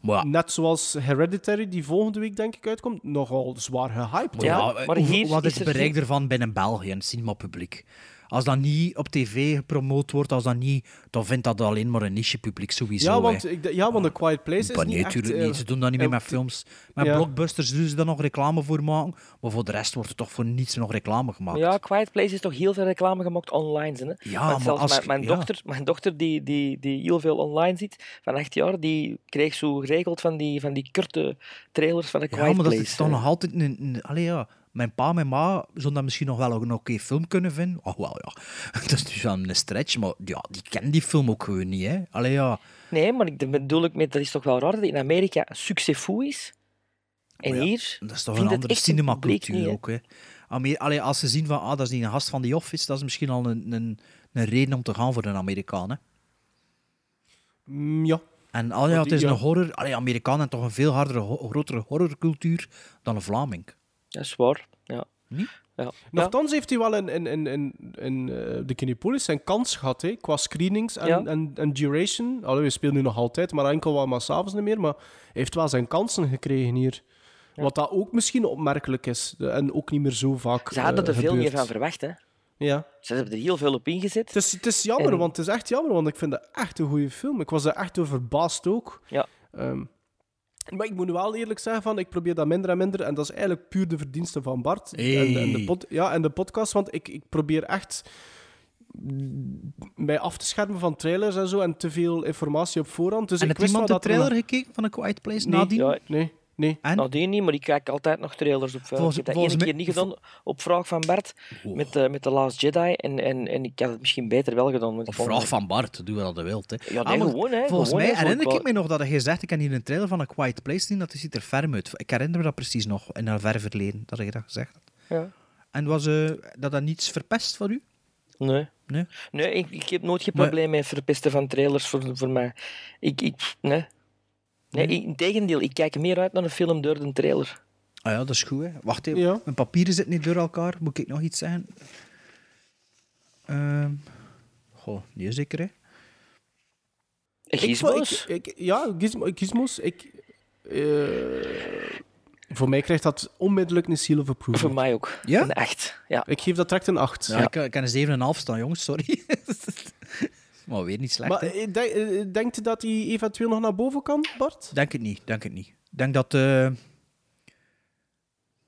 Maar ja, net zoals Hereditary, die volgende week denk ik uitkomt, nogal zwaar gehyped. Ja, maar hier wat is het bereik ervan binnen België en het cinemapubliek? Als dat niet op tv gepromoot wordt, als dat niet, dan vindt dat alleen maar een niche-publiek sowieso. ja, want, hè. ik, ja, want The Quiet Place is niet nee, echt... tuurlijk eh, niet. Ze doen dat niet meer met films. Met ja. blockbusters doen ze daar nog reclame voor maken. Maar voor de rest wordt er toch voor niets nog reclame gemaakt. Ja, Quiet Place is toch heel veel reclame gemaakt online. Hè? Ja, Want maar zelfs als mijn, ja. dochter, mijn dochter die, die, die heel veel online zit, van acht jaar, die kreeg zo geregeld van die, van die korte trailers van de Ja, Quiet maar dat Place. is toch nog altijd een... een allee, ja. Mijn pa en mijn ma zouden dat misschien nog wel een oké film kunnen vinden. Oh, wel ja. Dat is dus wel een stretch, maar ja, die kennen die film ook gewoon niet, hè. Allee, ja. Nee, maar ik bedoel ik met, dat is toch wel raar dat in Amerika succesvol is. En ja, hier Dat is toch een het andere cinemacultuur ook, hè. Amer- Allee, als ze zien van, ah, dat is niet een gast van The Office, dat is misschien al een, een, een reden om te gaan voor een Amerikaan, hè. mm, ja. En al ja, Want het is die- een ja. horror... Allee, Amerikanen hebben toch een veel hardere, ho- grotere horrorcultuur dan een Vlaming. Dat is waar, ja. Niet? Ja. Nochtans heeft hij wel in, in, in, in, in eh, de Kinepolis zijn kans gehad, hè, qua screenings en, Ja. en, en duration. Allee, we spelen nu nog altijd, maar enkel wel maar s'avonds niet meer. Maar hij heeft wel zijn kansen gekregen hier. Wat dat ook misschien opmerkelijk is. En ook niet meer zo vaak Ze hadden eh, er veel meer van verwacht. Hè. Ja. Ze hebben er heel veel op ingezet. Het is, het is jammer, En- want het is echt jammer, want ik vind het echt een goede film. Ik was er echt over verbaasd ook. Ja. Ehm, maar ik moet nu wel eerlijk zeggen, van, ik probeer dat minder en minder. En dat is eigenlijk puur de verdienste van Bart. En, en, de pod, ja, en de podcast, want ik, ik probeer echt mij af te schermen van trailers en zo en te veel informatie op voorhand. Dus en ik wel iemand de dat er trailer gekeken van A Quiet Place Nee, nadien? Ja, Nee, nee. En? Nadien niet, maar ik kijk altijd nog trailers op. eh, Volgens- ik heb dat één keer niet gedaan op vraag van Bart met, eh, met The Last Jedi. En, en, en ik had het misschien beter wel gedaan. Op ik vond- vraag van Bart, doe wat je wilt. Hè. Ja, Ah, nee, gewoon, hè. Volgens gewoon, mij herinner qua- ik me nog dat je gezegd ik heb hier een trailer van A Quiet Place zien, dat ziet er ferm uit. Ik herinner me dat precies nog, in een ver verleden, dat je dat gezegd had. Ja. En was eh, dat dan niets verpest voor u? Nee. Nee? Nee, ik, ik heb nooit geen probleem met verpesten van trailers voor, voor mij. Ik, ik, nee. Nee, Nee? ik- integendeel, ik kijk meer uit naar een film door de trailer. Ah ja, dat is goed. Hè. Wacht even, Ja. mijn papieren zitten niet door elkaar. Moet ik nog iets zeggen? Ehm goh, niet zeker, hè? Ik- Gizmos? ik- ik- ja, gizmo, gizmos. Ik, eh, voor mij krijgt dat onmiddellijk een seal of approval. Voor mij ook. Ja? Een echt. Ja. Ik geef dat direct een 8. Ja, Ik, ik kan een 7,5 staan, jongens, sorry. maar weer niet slecht, Maar hè. eh, denk- eh, denkt u dat hij eventueel nog naar boven kan, Bart? Denk het niet, denk het niet. Denk dat... eh,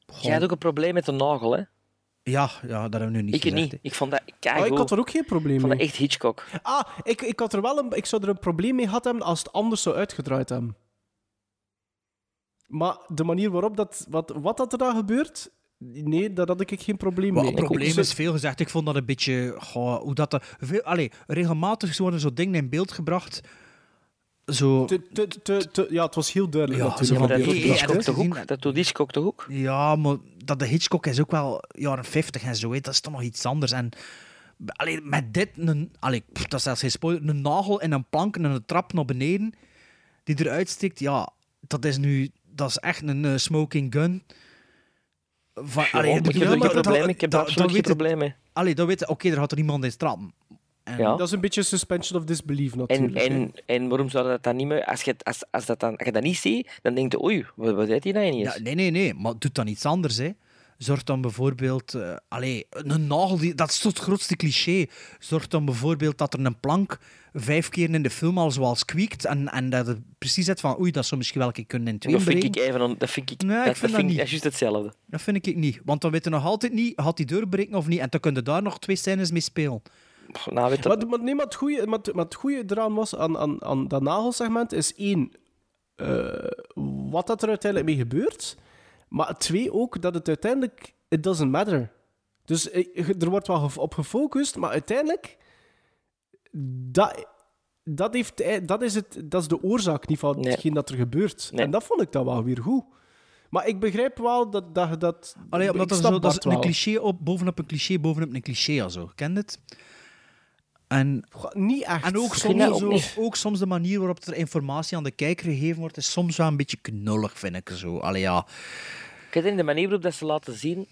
goh, Jij had ook een probleem met de nagel, hè? Ja, ja, dat hebben we nu niet ik gezegd, niet. Ik vond dat Ah, ik had er ook geen probleem Ik vond mee. dat echt Hitchcock. Ah, ik, ik, had er wel een, ik zou er een probleem mee gehad hebben als het anders zou uitgedraaid hebben. Maar de manier waarop dat... Wat, wat dat er dan gebeurt... Nee, daar had ik geen probleem Maar mee. het probleem is veel gezegd. Ik vond dat een beetje. goh, hoe dat er, veel, allee, regelmatig worden zo dingen in beeld gebracht. Zo. Te, te, te, te- ja, het was heel duidelijk Ja, Maar van dat doet Hitchcock toch ook? Dat doet Hitchcock toch ook? Ja, maar dat de Hitchcock is ook wel jaren 50 en zo. Dat is toch nog iets anders. En allee, met dit, een, allee, pff, dat is zelfs geen spoiler, een nagel en een plank en een trap naar beneden die eruit stikt. Ja, dat is nu. Dat is echt een smoking gun. Van, Ja, allee, ik heb er probleem. Ik heb dat- daar absoluut geen probleem mee. Allee, dan je, oké, er gaat er iemand in. En, Ja. Dat is een beetje suspension of disbelief En, natuurlijk. hè. en, en waarom zou dat dan niet meer... Als je, als, als, dat dan, als je dat niet ziet, dan denk je, oei, wat, wat deed hij nou Ja, ineens? nee, nee, nee, maar doet dan iets anders, hè. zorgt dan bijvoorbeeld... eh allee, een nagel, die, dat is het grootste cliché. Zorgt dan bijvoorbeeld dat er een plank vijf keer in de film al zoals kwiekt en, en dat het precies zit van oei, dat zou misschien wel een keer kunnen in twee Dat vind ik even... Dat vind ik... Nee, ik dat, vind dat dat vind ik niet. dat is juist hetzelfde. Dat vind ik niet. Want dan weet je nog altijd niet, gaat hij doorbreken of niet. En dan kun je daar nog twee scènes mee spelen. Nou, weet. Maar, maar, nee, maar het goede maar, het- maar het goeie eraan was aan, aan, aan dat nagelsegment is één, eh, wat dat er uiteindelijk mee gebeurt. Maar twee ook, dat het uiteindelijk, it doesn't matter. Dus eh, er wordt wel op gefocust, maar uiteindelijk, dat, dat, heeft, eh, dat, is, het, dat is de oorzaak niet van Nee. hetgeen dat er gebeurt. Nee. En dat vond ik dan wel weer goed. Maar ik begrijp wel dat dat... dat Allee, omdat dat, zo, dat is een cliché op, bovenop een cliché, bovenop een cliché. Zo. Ken het? En, Goh, Niet echt. en ook, soms, ook zo, niet. ook soms de manier waarop er informatie aan de kijker gegeven wordt, is soms wel een beetje knullig, vind ik zo. Allee, ja. Ik vind de manier waarop dat ze laten zien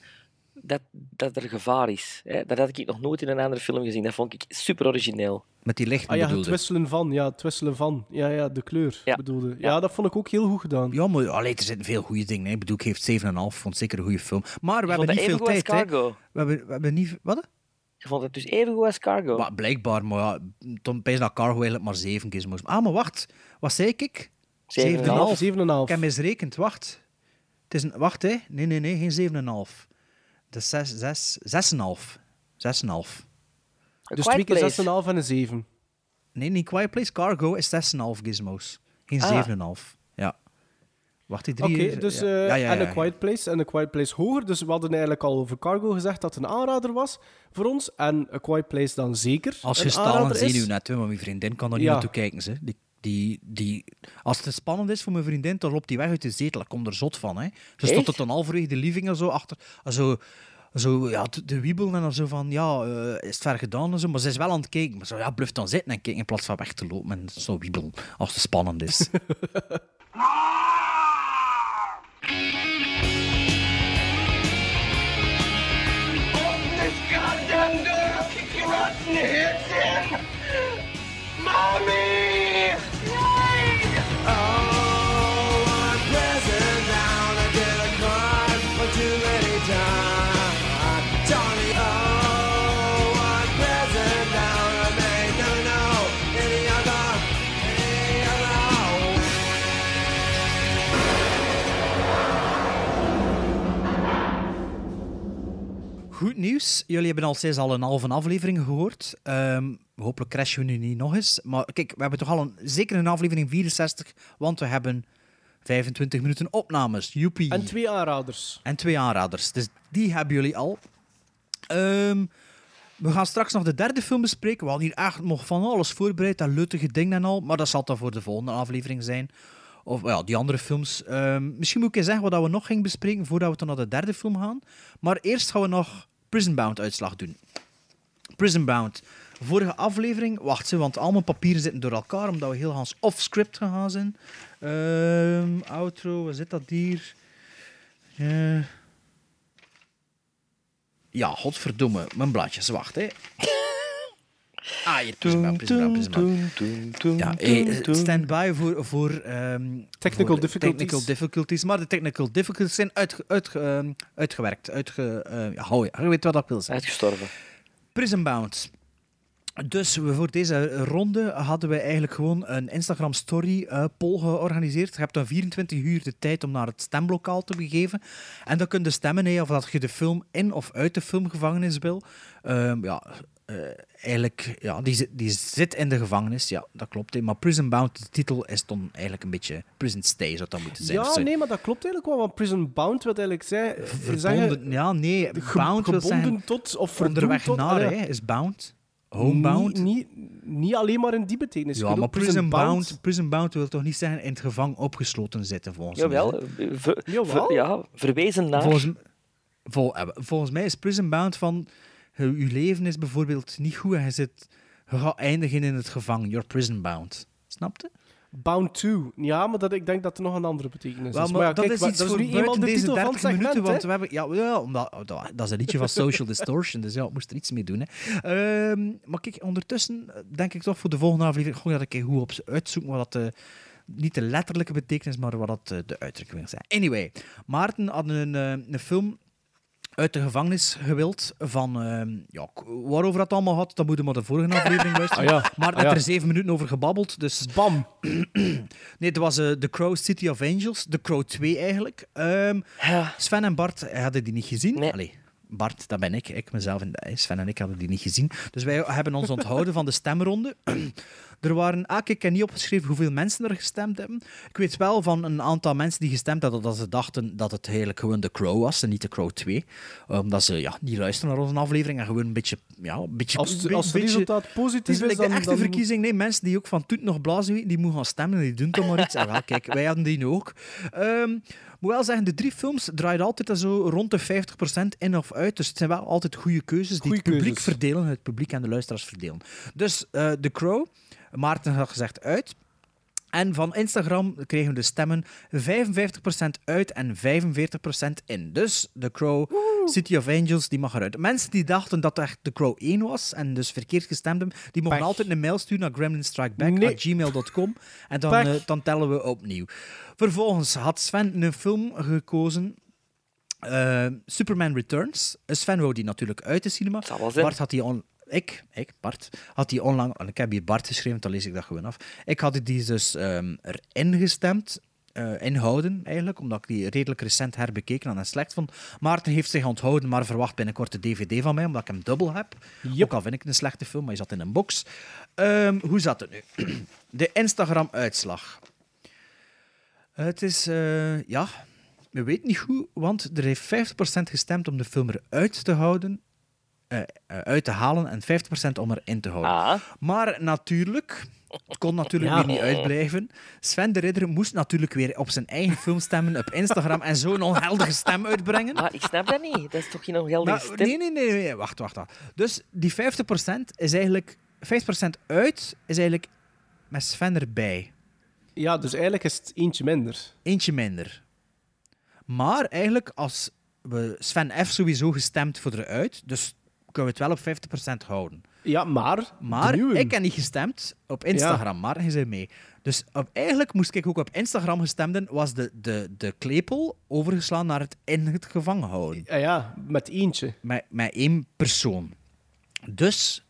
dat, dat er gevaar is. Hè? Dat had ik nog nooit in een andere film gezien. Dat vond ik super origineel. Met die lichten Ah ja, het bedoelde. wisselen van. Ja, het wisselen van. Ja, ja, de kleur Ja. bedoelde. Ja, Ja. dat vond ik ook heel goed gedaan. Ja, maar allee, er zitten veel goede dingen. Hè. Ik bedoel, ik geef 7,5. Vond het zeker een goede film. Maar we hebben niet veel tijd. Hè. Cargo. We hebben, we hebben niet... Wat? Je vond het dus even goed als Cargo. Maar blijkbaar, maar ja, Tom Pijs dat Cargo eigenlijk maar 7 keer moest. Ah, maar wacht. Wat zei ik? 7,5. 7,5. 7,5. Ik heb misrekend, wacht. Het is een, wacht, hè. Nee, nee, nee, geen 7,5. Dat is 6, 6, 6,5. 6,5. A Dus twee keer Place. 6,5 en een 7. Nee, niet Quiet Place. Cargo is 6,5 gizmos. Geen Ah. 7,5. Ja. Wacht, die Oké, drie... dus ja. eh, Ja, ja, ja, en ja. een Quiet Place en een Quiet Place hoger. Dus we hadden eigenlijk al over Cargo gezegd dat het een aanrader was voor ons. En een Quiet Place dan zeker Als je aanrader is. zenuw net, hè, maar mijn vriendin kan er niet Ja. naartoe kijken. Ze. Die, die, die, als het spannend is voor mijn vriendin, dan loopt die weg uit de zetel. Ik kom er zot van. Hè. Ze stond tot een halverwege de living en zo achter. Zo, zo ja, te, te wiebelen en dan zo van, ja, eh, is het ver gedaan en zo. Maar ze is wel aan het kijken. Maar zo, ja, blijf dan zitten en kijken in plaats van weg te lopen en zo wiebelen als het spannend is. This Goed nieuws. Jullie hebben al sinds al een halve aflevering gehoord. Ehm, hopelijk crashen we nu niet nog eens. Maar kijk, we hebben toch al een, zeker een aflevering 64, want we hebben 25 minuten opnames. Joepie. En twee aanraders. En twee aanraders. Dus die hebben jullie al. Ehm, we gaan straks nog de derde film bespreken. We hadden hier echt nog van alles voorbereid. Dat leutige ding en al. Maar dat zal dan voor de volgende aflevering zijn. Of ja, die andere films. Ehm, misschien moet ik eens zeggen wat we nog gingen bespreken voordat we dan naar de derde film gaan. Maar eerst gaan we nog Prison Bound uitslag doen. Prison Bound. Vorige aflevering, wacht ze, want al mijn papieren zitten door elkaar omdat we heel Hans off-script gegaan zijn. Ehm, outro, waar zit dat hier? Eh, Ja, godverdomme, mijn blaadjes, wacht hè. Ah, hier, Prison Bound. Ja, eh, stand by voor, voor, ehm, Technical voor difficulties. technical difficulties. Maar de technical difficulties zijn uitge, uitge, ehm, uitgewerkt. Uitge, eh, ja, hou je, je weet wat ik wil zeggen. Uitgestorven. Prison Bound. Dus we- voor deze ronde hadden we eigenlijk gewoon een Instagram story eh, poll georganiseerd. Je hebt dan 24 uur de tijd om naar het stemlokaal te begeven. En dan kun je stemmen hè, of dat je de film in of uit de filmgevangenis wil. Ehm, ja, eh, eigenlijk, ja, die, zit- die zit in de gevangenis. Ja, dat klopt. hè. Maar Prison Bound, de titel is dan eigenlijk een beetje Prison Stay, zou dat moeten zijn. Ja, nee, maar dat klopt eigenlijk wel. Want Prison Bound wil eigenlijk zijn, Verbonden, zeggen... ja, nee, ge- Bound wil gebonden zeggen tot of onderweg tot. naar, Allee, hè, is Bound. Homebound. Niet, niet, niet alleen maar in die betekenis. Ja, maar prison bound, prison bound wil toch niet zeggen in het gevangen opgesloten zitten, volgens Jawel, mij. eh, ver- Jawel. ver- ja, verwezen naar... Volgens, vol, eh, volgens mij is prison bound van... Je, leven is bijvoorbeeld niet goed en je, zit, je gaat eindigen in het gevangen. You're prison bound. Snapte? Bound to. Ja, maar dat, ik denk dat er nog een andere betekenis is. maar ja, dat kijk, is iets dat is voor nu buiten de deze titel van 30 het segment, minuten, want we hebben... Ja, ja omdat, oh, dat, dat is een liedje van Social Distortion, dus ja, ik moest er iets mee doen. Hè. Ehm, maar kijk, ondertussen eh, denk ik toch voor de volgende aflevering gewoon dat ik goed op uitzoeken wat dat... de niet de letterlijke betekenis, maar wat dat eh, de uitdrukking wil zijn. Anyway, Maarten had een, eh, een film uit de gevangenis gewild van... ehm, ja, waarover dat allemaal had, dat moeten we maar de vorige aflevering luisteren. Ah ja, Maar ah ja. er zeven minuten over gebabbeld, dus... Bam! nee, het was eh The Crow City of Angels. The Crow 2 eigenlijk. Ehm, Sven en Bart hadden die niet gezien. Allee, Bart, dat ben ik. Ik mezelf en Sven en ik hadden die niet gezien. Dus wij hebben ons onthouden van de stemronde. Er waren, ah, ik heb niet opgeschreven hoeveel mensen er gestemd hebben. Ik weet wel van een aantal mensen die gestemd hadden dat ze dachten dat het eigenlijk gewoon The Crow was en niet The Crow 2. Omdat ze ja, niet luisteren naar onze aflevering en gewoon een beetje... Ja, een beetje Als, als het beetje- resultaat positief is is, dan... de echte dan- verkiezing. Nee, mensen die ook van toet nog blazen weten, die moeten gaan stemmen en die doen toch maar iets. En wel, kijk, wij hadden die nu ook. Ehm moet wel zeggen, de drie films draaien altijd zo rond de 50% in of uit. Dus het zijn wel altijd goede keuzes die het publiek keuzes. verdelen, het publiek en de luisteraars verdelen. Dus eh The Crow, Maarten had gezegd uit. En van Instagram kregen we de stemmen 55% uit en 45% in. Dus The Crow, City of Angels, die mag eruit. Mensen die dachten dat echt The Crow 1 was en dus verkeerd gestemd hebben, die mogen Pech. altijd een mail sturen naar Nee. gremlinstrikeback.gmail.com en dan, eh, dan tellen we opnieuw. Vervolgens had Sven een film gekozen. eh, Superman Returns. Sven wou die natuurlijk uit de cinema. Bart had die on... Ik, ik, Bart, had die onlangs... Ik heb hier Bart geschreven, dan lees ik dat gewoon af. Ik had die dus ehm, erin gestemd. eh, inhouden, eigenlijk, omdat ik die redelijk recent herbekeken en slecht vond. Maarten heeft zich onthouden, maar verwacht binnenkort de DVD van mij, omdat ik hem dubbel heb. Ook al vind ik het een slechte film, maar hij zat in een box. Ehm, hoe zat het nu? De Instagram-uitslag. Het is, eh, ja, we weten niet goed, want er heeft 50% gestemd om de film eruit te houden, uit te halen en 50% om erin te houden. Maar natuurlijk, het kon natuurlijk Ja. weer niet uitblijven. Sven de Ridder moest natuurlijk weer op zijn eigen film stemmen op Instagram en zo'n onheldige stem uitbrengen. Maar ik snap dat niet. Dat is toch geen ongeldige Nou, stem? nee, nee, nee, nee, wacht, wacht, wacht. Dus die 50% is eigenlijk... 50% uit is eigenlijk met Sven erbij. Ja, dus eigenlijk is het eentje minder. Eentje minder. Maar eigenlijk, als we Sven F. sowieso gestemd voor eruit, dus kunnen we het wel op 50% houden. Ja, maar... Maar ik heb niet gestemd op Instagram, maar hij zei mee. Dus op, eigenlijk moest ik ook op Instagram gestemden, was de, de, de klepel overgeslaan naar het in het gevangen houden. Ja, ja, met eentje. Met, met één persoon. Dus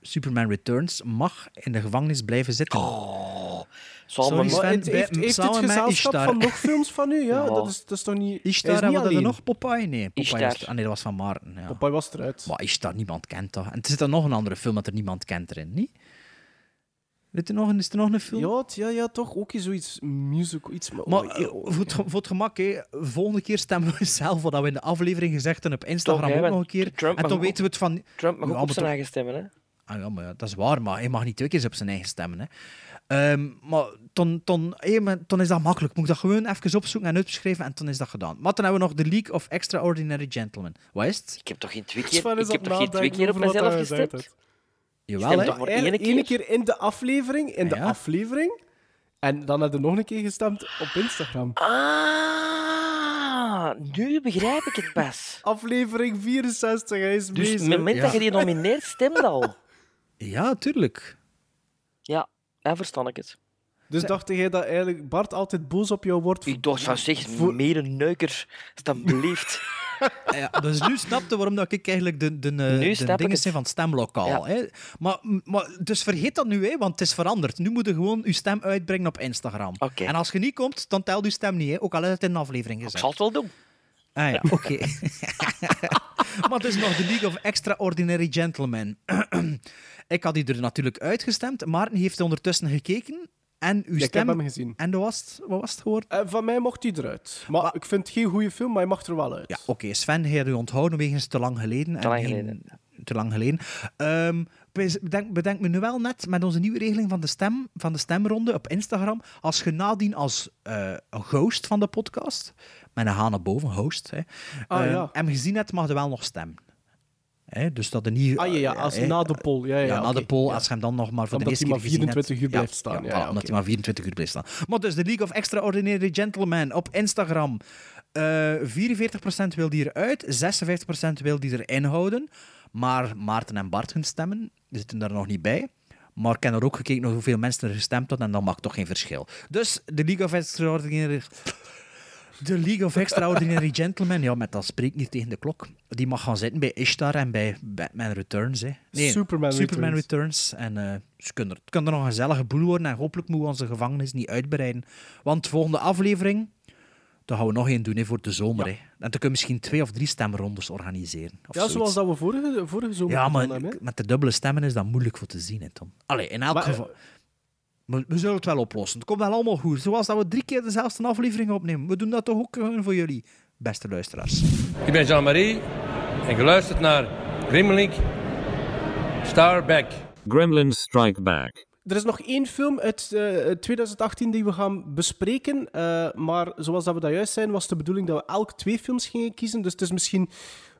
Superman Returns mag in de gevangenis blijven zitten. Zal Sorry, maar- Maar Sven, het heeft, heeft samen gezelschap Ishtar. van nog films van u? Ja, Ja. Dat, is, dat is toch niet... Ishtar, hebben we er nog Popeye? Nee, Popeye Ishtar. was, ah, nee, dat was van Maarten. Ja. Popeye was eruit. Maar Ishtar, niemand kent dat. En er zit er nog een andere film dat er niemand kent erin, niet? Weet je nog, een- is er nog een film? Ja, ja, ja, toch ook zoiets musical, iets... Maar, Maar oh, eh, oh, voor, het, ge- voor het gemak, hè, volgende keer stemmen we zelf wat we in de aflevering gezegd hebben op Instagram ook nog een keer. Trump en mag dan ook weten we het van... Trump mag Ja, ook op zijn eigen stemmen, hè? Ah ja, maar ja, dat is waar, maar hij mag niet twee keer op zijn eigen stemmen. Hè. Ehm, maar dan, dan, hé, maar dan is dat makkelijk. Moet ik dat gewoon even opzoeken en uitschrijven en dan is dat gedaan. Maar dan hebben we nog The League of Extraordinary Gentlemen. Wat is het? Ik heb toch geen twee keer, ik heb toch geen twee keer op mezelf gestemd? Jawel, hè? toch maar één Eigenlijk keer? in de aflevering, in de Ja. aflevering. En dan heb je nog een keer gestemd op Instagram. Ah, nu begrijp ik het pas. Aflevering 64, hij is Dus bezig. op het moment Ja. dat je die nomineert, stemt al. Ja, tuurlijk. Ja, dan verstand ik het. Dus dacht jij dat eigenlijk Bart altijd boos op jou wordt? Ik dacht van, Voor- meer een neuker, alsjeblieft. Ja, dus nu snapte waarom dat ik eigenlijk de, de, eh, de ik dingen zijn van het stemlokaal. Ja. Hè. Maar, maar, dus vergeet dat nu, hè, want het is veranderd. Nu moet je gewoon je stem uitbrengen op Instagram. Oké. En als je niet komt, dan telt je stem niet. Hè. Ook al is het in een aflevering Ik gezegd. zal het wel doen. Ah ja, oké. maar het is nog de League of Extraordinary Gentlemen. ik had die er natuurlijk uitgestemd. Maarten heeft ondertussen gekeken. En uw Ja, ik stem... heb hem gezien. En dat was, het- wat was het geworden? Eh, van mij mocht hij eruit. Maar ik vind het geen goede film, maar hij mag er wel uit. Ja, oké. Sven heeft u onthouden wegens te lang geleden. Te lang en geen- geleden. Te lang geleden. Ehm, bes- bedenk, bedenk me nu wel net met onze nieuwe regeling van de, stem, van de stemronde op Instagram. Als je nadien als eh, een host van de podcast, met een haan naar boven, host, hè, Ah, eh, ja. hem gezien hebt, mag je wel nog stemmen. Hè, dus dat er niet... Ah ja, ja eh, als na de poll. Ja, ja, ja, na de poll, Ja. als je hem dan nog maar voor Omdat de eerste keer maar gezien hebt. 24 uur blijft staan. Ja, voilà, omdat hij maar 24 uur blijft staan. Maar dus de League of Extraordinary Gentlemen op Instagram. Eh 44% wil die eruit, 56% wil die erin houden. Maar Maarten en Bart hun stemmen zitten daar nog niet bij. Maar ik heb er ook gekeken naar hoeveel mensen er gestemd hadden en dat maakt toch geen verschil. Dus de League of Extraordinary... De League of Extraordinary Gentlemen, ja, met dat spreekt niet tegen de klok. Die mag gaan zitten bij Ishtar en bij Batman Returns. Hè. Nee, Superman Superman Returns. Returns. En eh, ze kunnen er, het kan er nog een gezellige boel worden en hopelijk moeten we onze gevangenis niet uitbreiden. Want volgende aflevering, daar gaan we nog één doen hè, voor de zomer. Hè. En dan kunnen we misschien twee of drie stemrondes organiseren. Of Ja, zoiets. zoals dat we vorige, vorige zomer Ja, maar hebben. met de dubbele stemmen is dat moeilijk voor te zien, hè, Tom. Allee, in elk Maar, eh, geval... We, we zullen het wel oplossen. Het komt wel allemaal goed. Zoals dat we drie keer dezelfde aflevering opnemen. We doen dat toch ook gewoon voor jullie, beste luisteraars. Ik ben Jean-Marie en geluisterd naar Grimlink Starback. Gremlins Strike Back. Er is nog één film uit eh, 2018 die we gaan bespreken. eh, maar zoals dat we dat juist zijn, was de bedoeling dat we elk twee films gingen kiezen. Dus het is misschien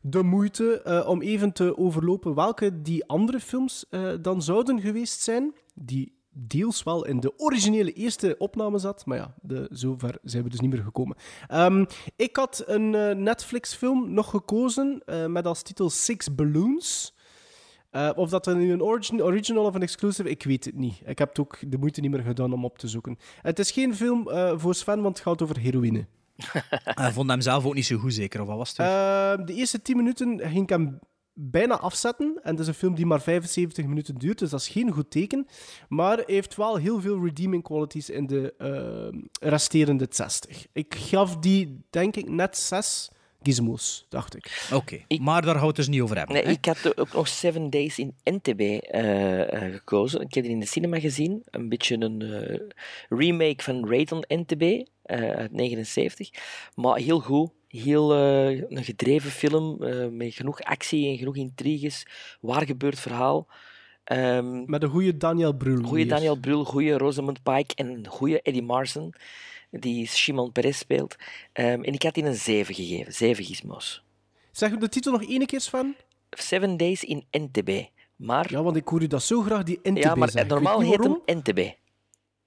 de moeite eh, om even te overlopen welke die andere films eh, dan zouden geweest zijn. Die deels wel in de originele eerste opname zat. Maar ja, de, zover zijn we dus niet meer gekomen. Ehm, ik had een eh, Netflix-film nog gekozen eh, met als titel Six Balloons. Eh, of dat er nu een origin, original of een exclusive, ik weet het niet. Ik heb het ook de moeite niet meer gedaan om op te zoeken. Het is geen film eh, voor Sven, want het gaat over heroïne. Hij vond hem zelf ook niet zo goed, zeker. Of wat was het? Eh, de eerste 10 minuten ging ik hem bijna afzetten. En het is een film die maar 75 minuten duurt, dus dat is geen goed teken. Maar hij heeft wel heel veel redeeming qualities in de resterende 60. Ik gaf die, denk ik, net 6 gizmos, dacht ik. Oké, maar daar houdt het dus niet over hebben. Nee, hè? ik had ook nog Seven Days in NTB eh, eh, gekozen. Ik heb die in de cinema gezien. Een beetje een eh, remake van Raid on NTB eh, uit 79. Maar heel goed. Heel eh, een gedreven film eh, met genoeg actie en genoeg intriges. Waar gebeurt verhaal. Ehm Met een goede Daniel Brühl. goede. Daniel Brühl, goede Rosamund Pike en een goede Eddie Marson, die Shimon Peres speelt. Ehm, en ik had die een 7 gegeven. 7 gizmos. Zeg de titel nog één keer, Sven? Seven Days in NTB. Maar, Ja, want ik hoor u dat zo graag, die NTB ja, maar zeggen. normaal je heet hem NTB.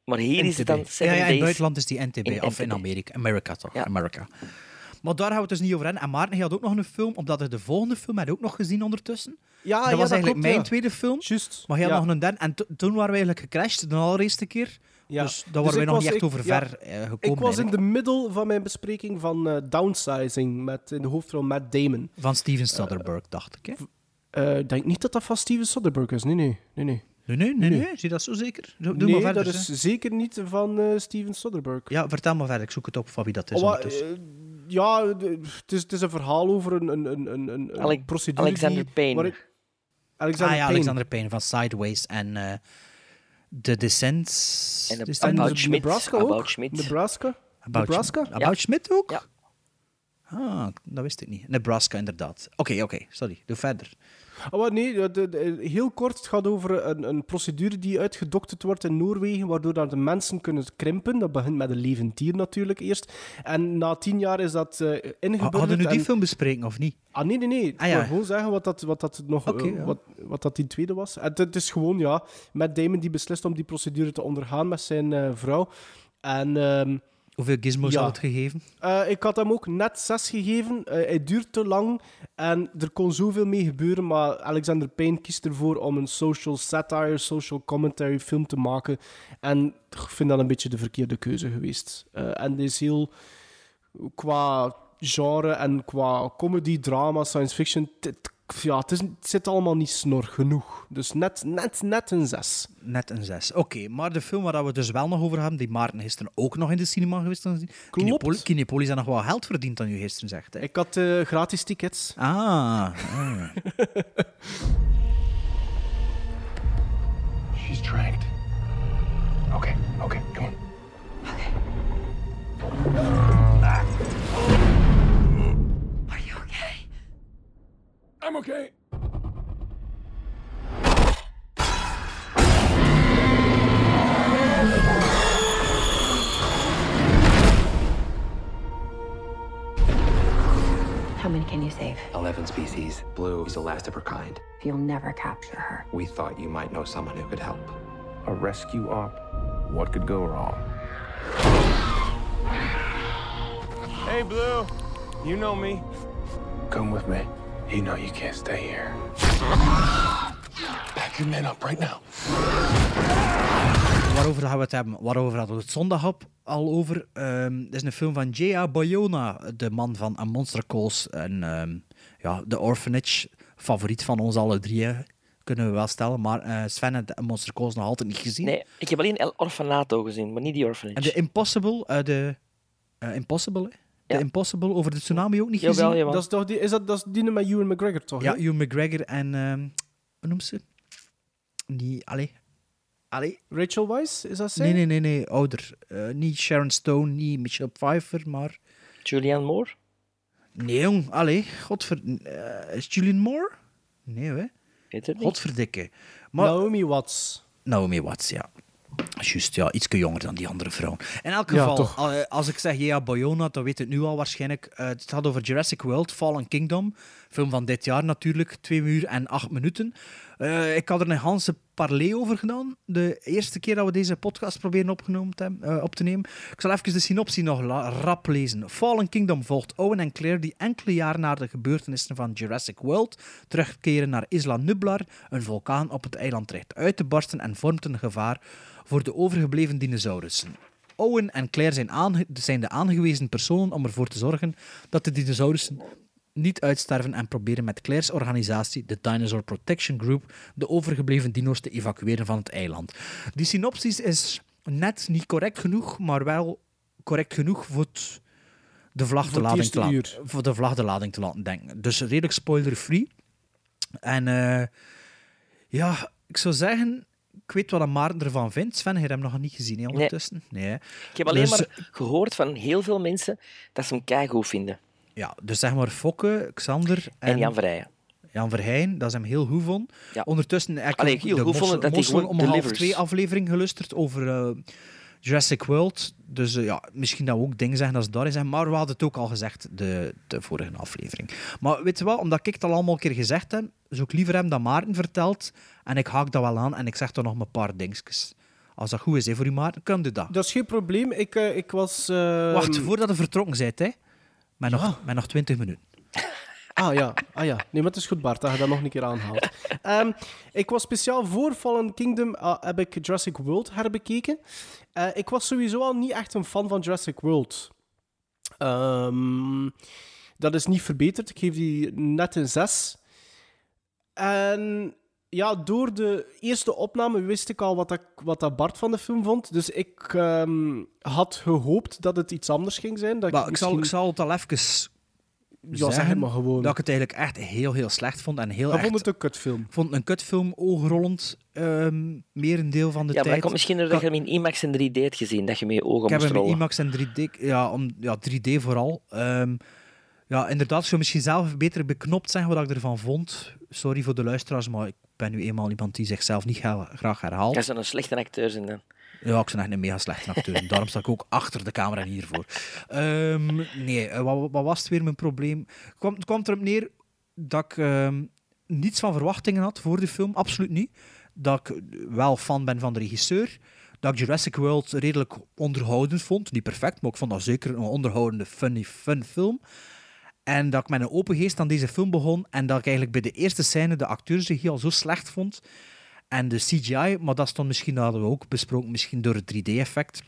Maar hier is het dan. Seven ja, ja, in Days. het buitenland is die NTB, in of in. Amerika. Amerika toch? Amerika. Maar daar gaan we het dus niet over hebben. En Maarten, je had ook nog een film, omdat hij de volgende film had ook nog gezien ondertussen. Ja, dat ja, was eigenlijk klopt, mijn ja. tweede film. Juist. Maar jij had ja. nog een derde. En to- toen waren we eigenlijk gecrashed, de allereerste keer. Ja. Dus daar Dus waren wij ik nog was- niet echt ik- over ja, ver eh, gekomen. Ik was in de middel van mijn bespreking van eh, Downsizing met in de hoofdrol Matt Damon. Van Steven Soderbergh, dacht ik. Hè? Eh, Ik denk niet dat dat van Steven Soderbergh is. Nee, nee. nee, nee. Nee, nee, nee, Nee. nee. Zie je dat zo zeker? Doe, nee, maar verder. dat is hè. zeker niet van eh, Steven Soderbergh. Ja, vertel maar verder. Ik zoek het op van wie dat is. Oh, ondertussen. eh, ja, het is, het is een verhaal over een, een, een, een, procedure Alexander die... Payne. Alexander ah ja, Payne. Alexander Payne van Sideways en eh The Descents. En de- dat- About Schmidt. Nebraska ook? About Schmidt. Nebraska? About, Nebraska? About Schmidt ook? Ja. Ah, dat wist ik niet. Nebraska, inderdaad. Oké, oké, sorry. Doe verder. Oh, nee, heel kort. Het gaat over een, een procedure die uitgedokterd wordt in Noorwegen, waardoor dat de mensen kunnen krimpen. Dat begint met een levend dier natuurlijk eerst. En na tien jaar is dat eh ingeburgerd. Hadden we die en- film bespreken of niet? Ah, nee, nee, nee. Ah, Ik ja. wil gewoon zeggen wat dat, wat dat nog eh, ja. wat, wat dat die tweede was. En het, het is gewoon, ja, met Damon die beslist om die procedure te ondergaan met zijn eh, vrouw. En ehm, Hoeveel gizmos Ja. had het gegeven? eh, ik had hem ook net zes gegeven. Eh, hij duurt te lang en er kon zoveel mee gebeuren. Maar Alexander Payne kiest ervoor om een social satire, social commentary film te maken. En ik vind dat een beetje de verkeerde keuze geweest. Eh, en die is heel qua genre en qua comedy, drama, science fiction. Ja, het, is, het zit allemaal niet snor genoeg. Dus net, net, net een zes. Net een zes. Oké, maar de film waar we het dus wel nog over hebben, die Maarten gisteren ook nog in de cinema geweest is. Kinepoli- Kinepolis heeft nog wel geld verdiend dan u gisteren zegt. Hè? Ik had eh, gratis tickets. Ah. ah. She's tracked. Okay, okay, come on. Are I'm okay. How many can you save? 11 species. Blue is the last of her kind. You'll never capture her. We thought you might know someone who could help. A rescue op. What could go wrong? Hey, Blue. You know me. Come with me. You know you can't stay here. Pack your men up right now. waarover gaan we het hebben? Waarover hadden we het zondag op al over? Ehm het is een film van J.A. Bayona, de man van A Monster Calls en ehm, ja, The Orphanage. Favoriet van ons alle drie, hè, kunnen we wel stellen. Maar eh, Sven heeft A Monster Calls nog altijd niet gezien. Nee, ik heb alleen El Orfanato gezien, maar niet die Orphanage. En de Impossible, eh, de eh, Impossible, hè? De Ja. Impossible over de tsunami ook niet Jawel, gezien? jawel. Dat is toch die, is dat, dat is die met Ewan McGregor, toch? Ja, hè? Hugh McGregor en... ehm hoe noemt ze? Die... Allee. Allee. Rachel Weisz, is dat zij? Nee, nee, nee, nee, ouder. Eh, niet Sharon Stone, niet Michelle Pfeiffer, maar... Julianne Moore? Nee, jong. Allee, godver... eh, is Julian Moore? Nee, hè? Weet het niet. Godverdikke. Maar... Naomi Watts. Naomi Watts, ja. Juist, ja. Iets jonger dan die andere vrouw. In elk geval, al- als ik zeg ja, Bayona, dan weet het nu al waarschijnlijk. Eh, het gaat over Jurassic World, Fallen Kingdom. Film van dit jaar natuurlijk, 2 uur en 8 minuten. Eh, ik had er een Hanse parley over gedaan. De eerste keer dat we deze podcast proberen opgenomen te eh, op te nemen. Ik zal even de synopsis nog rap lezen. Fallen Kingdom volgt Owen en Claire die enkele jaren na de gebeurtenissen van Jurassic World terugkeren naar Isla Nublar, een vulkaan op het eiland dreigt uit te barsten en vormt een gevaar voor de overgebleven dinosaurussen. Owen en Claire zijn, zijn de aangewezen personen om ervoor te zorgen dat de dinosaurussen niet uitsterven en proberen met Claire's organisatie, de Dinosaur Protection Group, de overgebleven dino's te evacueren van het eiland. Die synopsis is net niet correct genoeg, maar wel correct genoeg voor het- de vlag, Voor te het lading eerste te laten, uur. voor de vlag de lading te laten denken. Dus redelijk spoiler-free. En eh, ja, ik zou zeggen, ik weet wat Maarten ervan vindt. Sven, je hebt hem nog niet gezien hè, ondertussen. Nee. Ik heb alleen Dus- maar gehoord van heel veel mensen dat ze hem keigoed vinden. Ja, dus zeg maar Fokke, Xander en, En Jan Verrijen. Jan Verheyen, dat is hem heel goed vond. Ja. Ondertussen heb ik Allee, ook heel de goed vonden dat hij om half twee aflevering gelusterd over eh, Jurassic World. Dus eh, ja, misschien dat we ook dingen zeggen als daar is. Maar we hadden het ook al gezegd, de, de vorige aflevering. Maar weet je wel, omdat ik het al allemaal een keer gezegd heb, zou ik liever hem dat Maarten vertelt. En ik haak dat wel aan en ik zeg toch nog een paar dingetjes. Als dat goed is hè, voor u, Maarten, kan je dat. Dat is geen probleem. Ik, eh, ik was... eh, Wacht, voordat je vertrokken bent, hè. Met, nog, met nog 20 minuten. Ah ja, ah ja. Nee, maar het is goed, Bart, dat je dat nog een keer aanhaalt. Ehm, ik was speciaal voor Fallen Kingdom, ah, heb ik Jurassic World herbekeken. Eh, ik was sowieso al niet echt een fan van Jurassic World. Ehm, dat is niet verbeterd. Ik geef die net een 6. En ja, door de eerste opname wist ik al wat, dat, wat dat Bart van de film vond. Dus ik ehm, had gehoopt dat het iets anders ging zijn. Dat Maar ik, zal, ik zal het al even Ja, zeg zeggen het maar gewoon. dat ik het eigenlijk echt heel, heel slecht vond. En heel Ik echt, vond het een kutfilm. vond het een kutfilm, oogrollend, ehm meer een deel van de Ja, maar tijd. dat komt misschien doordat je hem in IMAX en 3D hebt gezien, dat je met je ogen Ik heb moest hem in. IMAX en 3D, ja, om, ja 3D vooral. Ehm, ja, inderdaad, ik zou misschien zelf beter beknopt zeggen wat ik ervan vond. Sorry voor de luisteraars, maar ik ben nu eenmaal iemand die zichzelf niet graag herhaalt. Dat zijn een slechte acteur zijn dan. Ja, ik ben echt een mega slechte acteur. Daarom sta ik ook achter de camera hiervoor. Ehm, nee, eh, wat, wat was het weer mijn probleem? Kwam, het kwam erop neer dat ik ehm, niets van verwachtingen had voor de film. Absoluut niet. Dat ik wel fan ben van de regisseur. Dat ik Jurassic World redelijk onderhoudend vond. Niet perfect, maar ik vond dat zeker een onderhoudende, funny, fun film. En dat ik met een open geest aan deze film begon. En dat ik eigenlijk bij de eerste scène de acteursregie al zo slecht vond. En de CGI, maar dat stond misschien, dat hadden we ook besproken, misschien door het 3D-effect.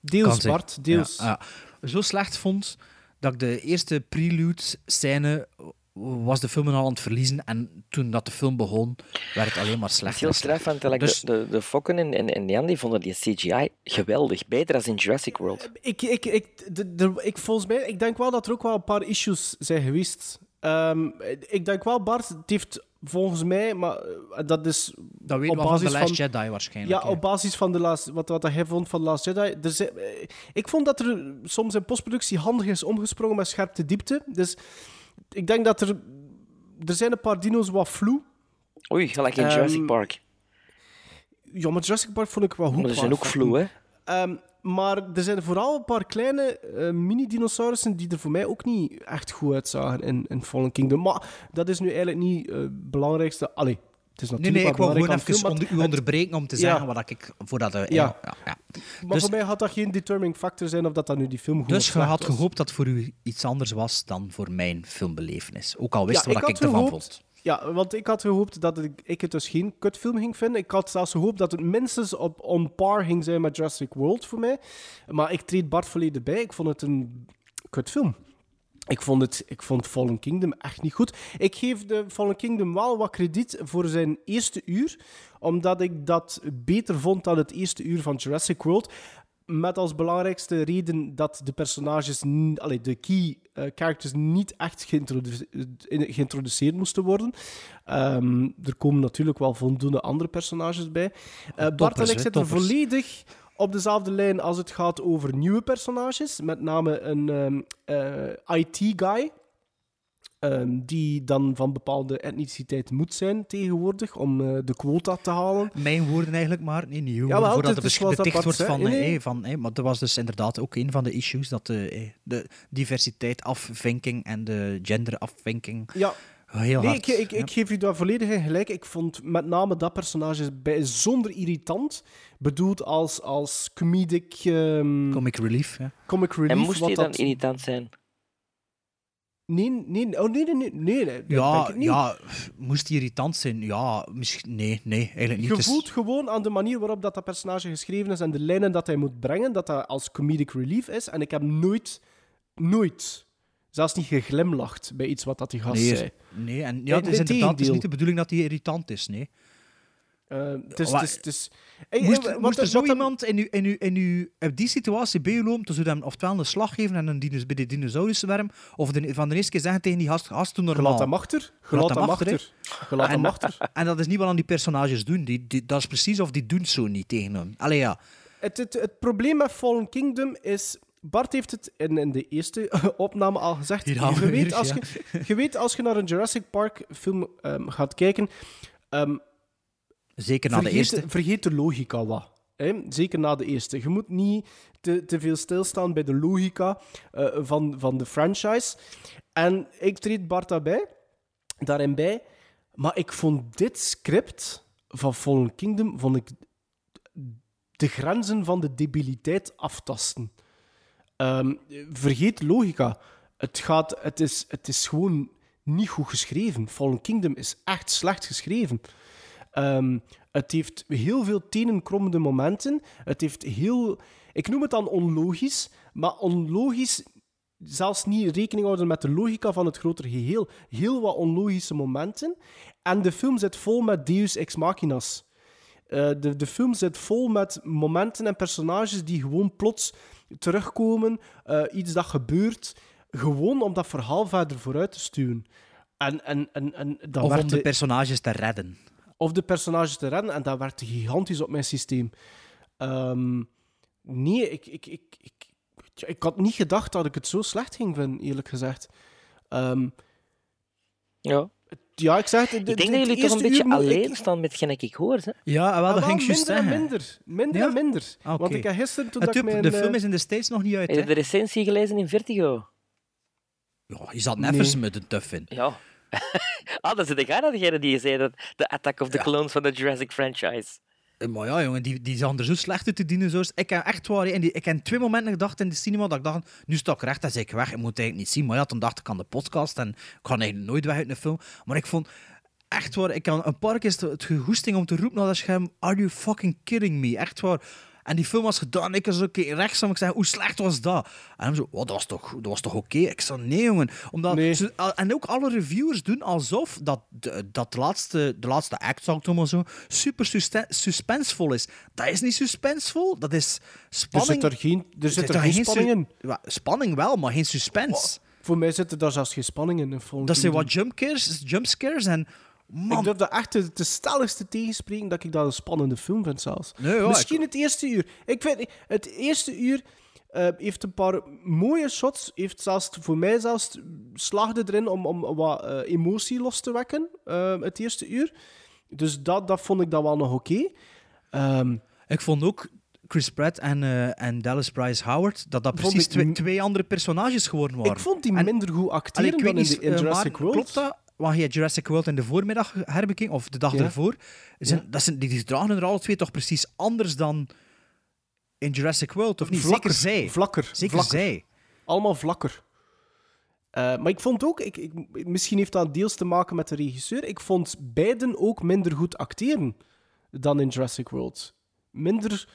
Deels. Bart, deels. Ja, ja. Zo slecht vond dat ik de eerste prelude-scène was de film al aan het verliezen. En toen dat de film begon, werd het alleen maar Het is slechter. heel straf, want like, Dus- de, de, de Fokken en, en, en Jan die vonden die CGI geweldig. Beter dan in Jurassic World. Ik, ik, ik, de, de- ik, volgens mij, ik denk wel dat er ook wel een paar issues zijn geweest. Ehm, ik denk wel, Bart, het heeft volgens mij, maar eh, dat is. Dat weet op wel van basis The Last Jedi waarschijnlijk. Ja, op basis van de laatste, wat, wat hij vond van The Last Jedi. Er zijn- eh, ik vond dat er soms in postproductie handig is omgesprongen met scherpte diepte. Dus ik denk dat er. Er zijn een paar dino's wat vloe. Oei, gelijk in Ehm, Jurassic Park. Ja, maar Jurassic Park vond ik wel goed. Maar ze zijn ook vloe, hè? Ehm, maar er zijn vooral een paar kleine eh, mini-dinosaurussen die er voor mij ook niet echt goed uitzagen in, in Fallen Kingdom. Maar dat is nu eigenlijk niet eh, het belangrijkste. Allee, het is Nee, natuurlijk nee, ik wel wou gewoon even onder, u onderbreken om te Ja. zeggen wat ik voordat we... Ja. ja, ja. Maar Dus- voor mij had dat geen determining factor zijn of dat, dat nu die film goed Dus je had was. gehoopt dat voor u iets anders was dan voor mijn filmbelevenis. Ook al wist wat ik, ervan gehoopt- vond. Ja, want ik had gehoopt dat ik, het dus geen kutfilm ging vinden. Ik had zelfs gehoopt dat het minstens op on par ging zijn met Jurassic World voor mij. Maar ik treed Bart volledig bij. Ik vond het een kutfilm. Ik vond, het, ik vond Fallen Kingdom echt niet goed. Ik geef de Fallen Kingdom wel wat krediet voor zijn eerste uur, omdat ik dat beter vond dan het eerste uur van Jurassic World. Met als belangrijkste reden dat de personages, allee, de key eh, characters, niet echt geïntroduceerd moesten worden. Ehm, er komen natuurlijk wel voldoende andere personages bij. Eh, Bart en ik zitten volledig op dezelfde lijn als het gaat over nieuwe personages. Met name een ehm, eh, IT-guy. Ehm, die dan van bepaalde etniciteit moet zijn tegenwoordig om eh, de quota te halen. Mijn woorden eigenlijk maar, nee, niet Ja, wel, voordat het beticht Bart wordt van... Nee, eh, nee. van eh, maar dat was dus inderdaad ook een van de issues, dat de, eh, de diversiteit afvinking en de gender afvinking Ja. heel nee, hard... ik, ik, ja. ik geef u daar volledig in gelijk. Ik vond met name dat personage bijzonder irritant. Bedoeld als, als comedic... ehm, Comic relief, ja. Comic relief. En moest hij dan dat- irritant zijn? Nee, nee, oh, nee, nee, nee, nee, Ja, ja, moest die irritant zijn? Ja, misschien... Nee, nee, eigenlijk niet. Je is- voelt gewoon aan de manier waarop dat, dat personage geschreven is en de lijnen dat hij moet brengen, dat dat als comedic relief is. En ik heb nooit, nooit, zelfs niet geglimlacht bij iets wat dat die gast nee, zei. nee, en ja, Nee, het is inderdaad het is niet de bedoeling dat hij irritant is, nee. Eh, het is- Hey, Moest, eh, er zo iemand in, uw, in, uw, in, uw, op die situatie bij u lopen, toen zou hem oftewel een slag geven en een dino, bij de dinosauruswerm, of de, van de eerste keer zeggen tegen die gast, gast doe normaal. Hem achter. Hem achter. hem en, achter. En dat is niet wat aan die personages doen. Die, die, dat is precies of die doen zo niet tegen hem. Allee, ja. Het, het, het probleem met Fallen Kingdom is. Bart heeft het in, in de eerste opname al gezegd. Je we weet, weer, als ja. je, je weet als je naar een Jurassic Park film ehm, gaat kijken. ehm, Zeker na de vergeet, eerste. Vergeet de logica wat. Hè? Zeker na de eerste. Je moet niet te, te veel stilstaan bij de logica eh, van, van de franchise. En ik treed Bart daarbij, daarin bij. Maar ik vond dit script van Fallen Kingdom vond ik de grenzen van de debiliteit aftasten. Ehm, vergeet logica. Het, gaat, het, is, het is gewoon niet goed geschreven. Fallen Kingdom is echt slecht geschreven. Ehm, het heeft heel veel tenenkrommende momenten. Het heeft heel... Ik noem het dan onlogisch, maar onlogisch... Zelfs niet rekening houden met de logica van het grotere geheel. Heel wat onlogische momenten. En de film zit vol met deus ex machina's. Eh, de, de film zit vol met momenten en personages die gewoon plots terugkomen. eh, iets dat gebeurt, gewoon om dat verhaal verder vooruit te stuwen. En, en, en, en dat Of om de personages te redden. Of de personages te redden. En dat werkte gigantisch op mijn systeem. Ehm, nee, ik, ik, ik, ik, ik had niet gedacht dat ik het zo slecht ging vinden, eerlijk gezegd. Ehm, Ja. ja, ik zeg het. Ik denk dat jullie toch een beetje alleen staan met hetgeen ik hoor. Hè? Ja, wel, dat Ah, ging ik juist minder en zeggen. minder. Minder Ja? en minder. Ah, oké. Want ik heb gisteren toen dat ik mijn... de film eh, is in de States nog niet uit, Heb je de recensie gelezen in Vertigo? Ja, je zat Nee. nevens met een tuff in. Ja. ah, dan zit ik aan degene die zei dat de Attack of the Clones van de Jurassic franchise. Eh, Maar ja, jongen, die, die zagen er zo slecht uit, dinosaurs. Ik heb echt waar, die, ik heb twee momenten gedacht in de cinema dat ik dacht, nu sta ik recht en zei ik weg, ik moet het eigenlijk niet zien. Maar ja, toen dacht ik aan de podcast en ik ga eigenlijk nooit weg uit een film. Maar ik vond echt waar, ik had een paar keer het- gegoesting om te roepen naar dat scherm, are you fucking kidding me? Echt waar. En die film was gedaan, ik was ook rechts en ik zei, hoe slecht was dat? En hij zo, oh, dat was toch, dat was toch oké? Ik zei, nee jongen. Omdat ze- en ook alle reviewers doen alsof dat, de, dat de, laatste, de laatste act, zou ik het maar zo, super suspensevol is. Dat is niet suspensevol, dat is spanning. Er zit er geen, er zit er geen spanning in. Spanning wel, maar geen suspense. Voor mij zit er daar zelfs geen spanning in. dat zijn wat jumpscares, jumpscares en... Man, Ik durf dat echt de, de stelligste tegenspreken dat ik dat een spannende film vind zelfs. Nee, Misschien het eerste uur. Ik weet het eerste uur eh, heeft een paar mooie shots. Heeft zelfs voor mij zelfs slaagde erin om, om wat eh, emotie los te wekken. eh, het eerste uur. Dus dat, dat vond ik dan wel nog oké. Ehm, Ik vond ook Chris Pratt en, en Dallas Bryce Howard dat dat precies ik twee, twee andere personages geworden waren. ik vond die En- minder goed acteren dan in, niet, de, in Jurassic World. Klopt dat? Want je Jurassic World in de voormiddag herbeking, of de dag Ja. ervoor, zijn, Ja. dat zijn, die, die dragen er alle twee toch precies anders dan in Jurassic World, of niet? Vlakker, Zeker zij. Vlakker. Zeker vlakker. zij. Allemaal vlakker. Eh, maar ik vond ook, ik, ik, misschien heeft dat deels te maken met de regisseur, ik vond beiden ook minder goed acteren dan in Jurassic World. Minder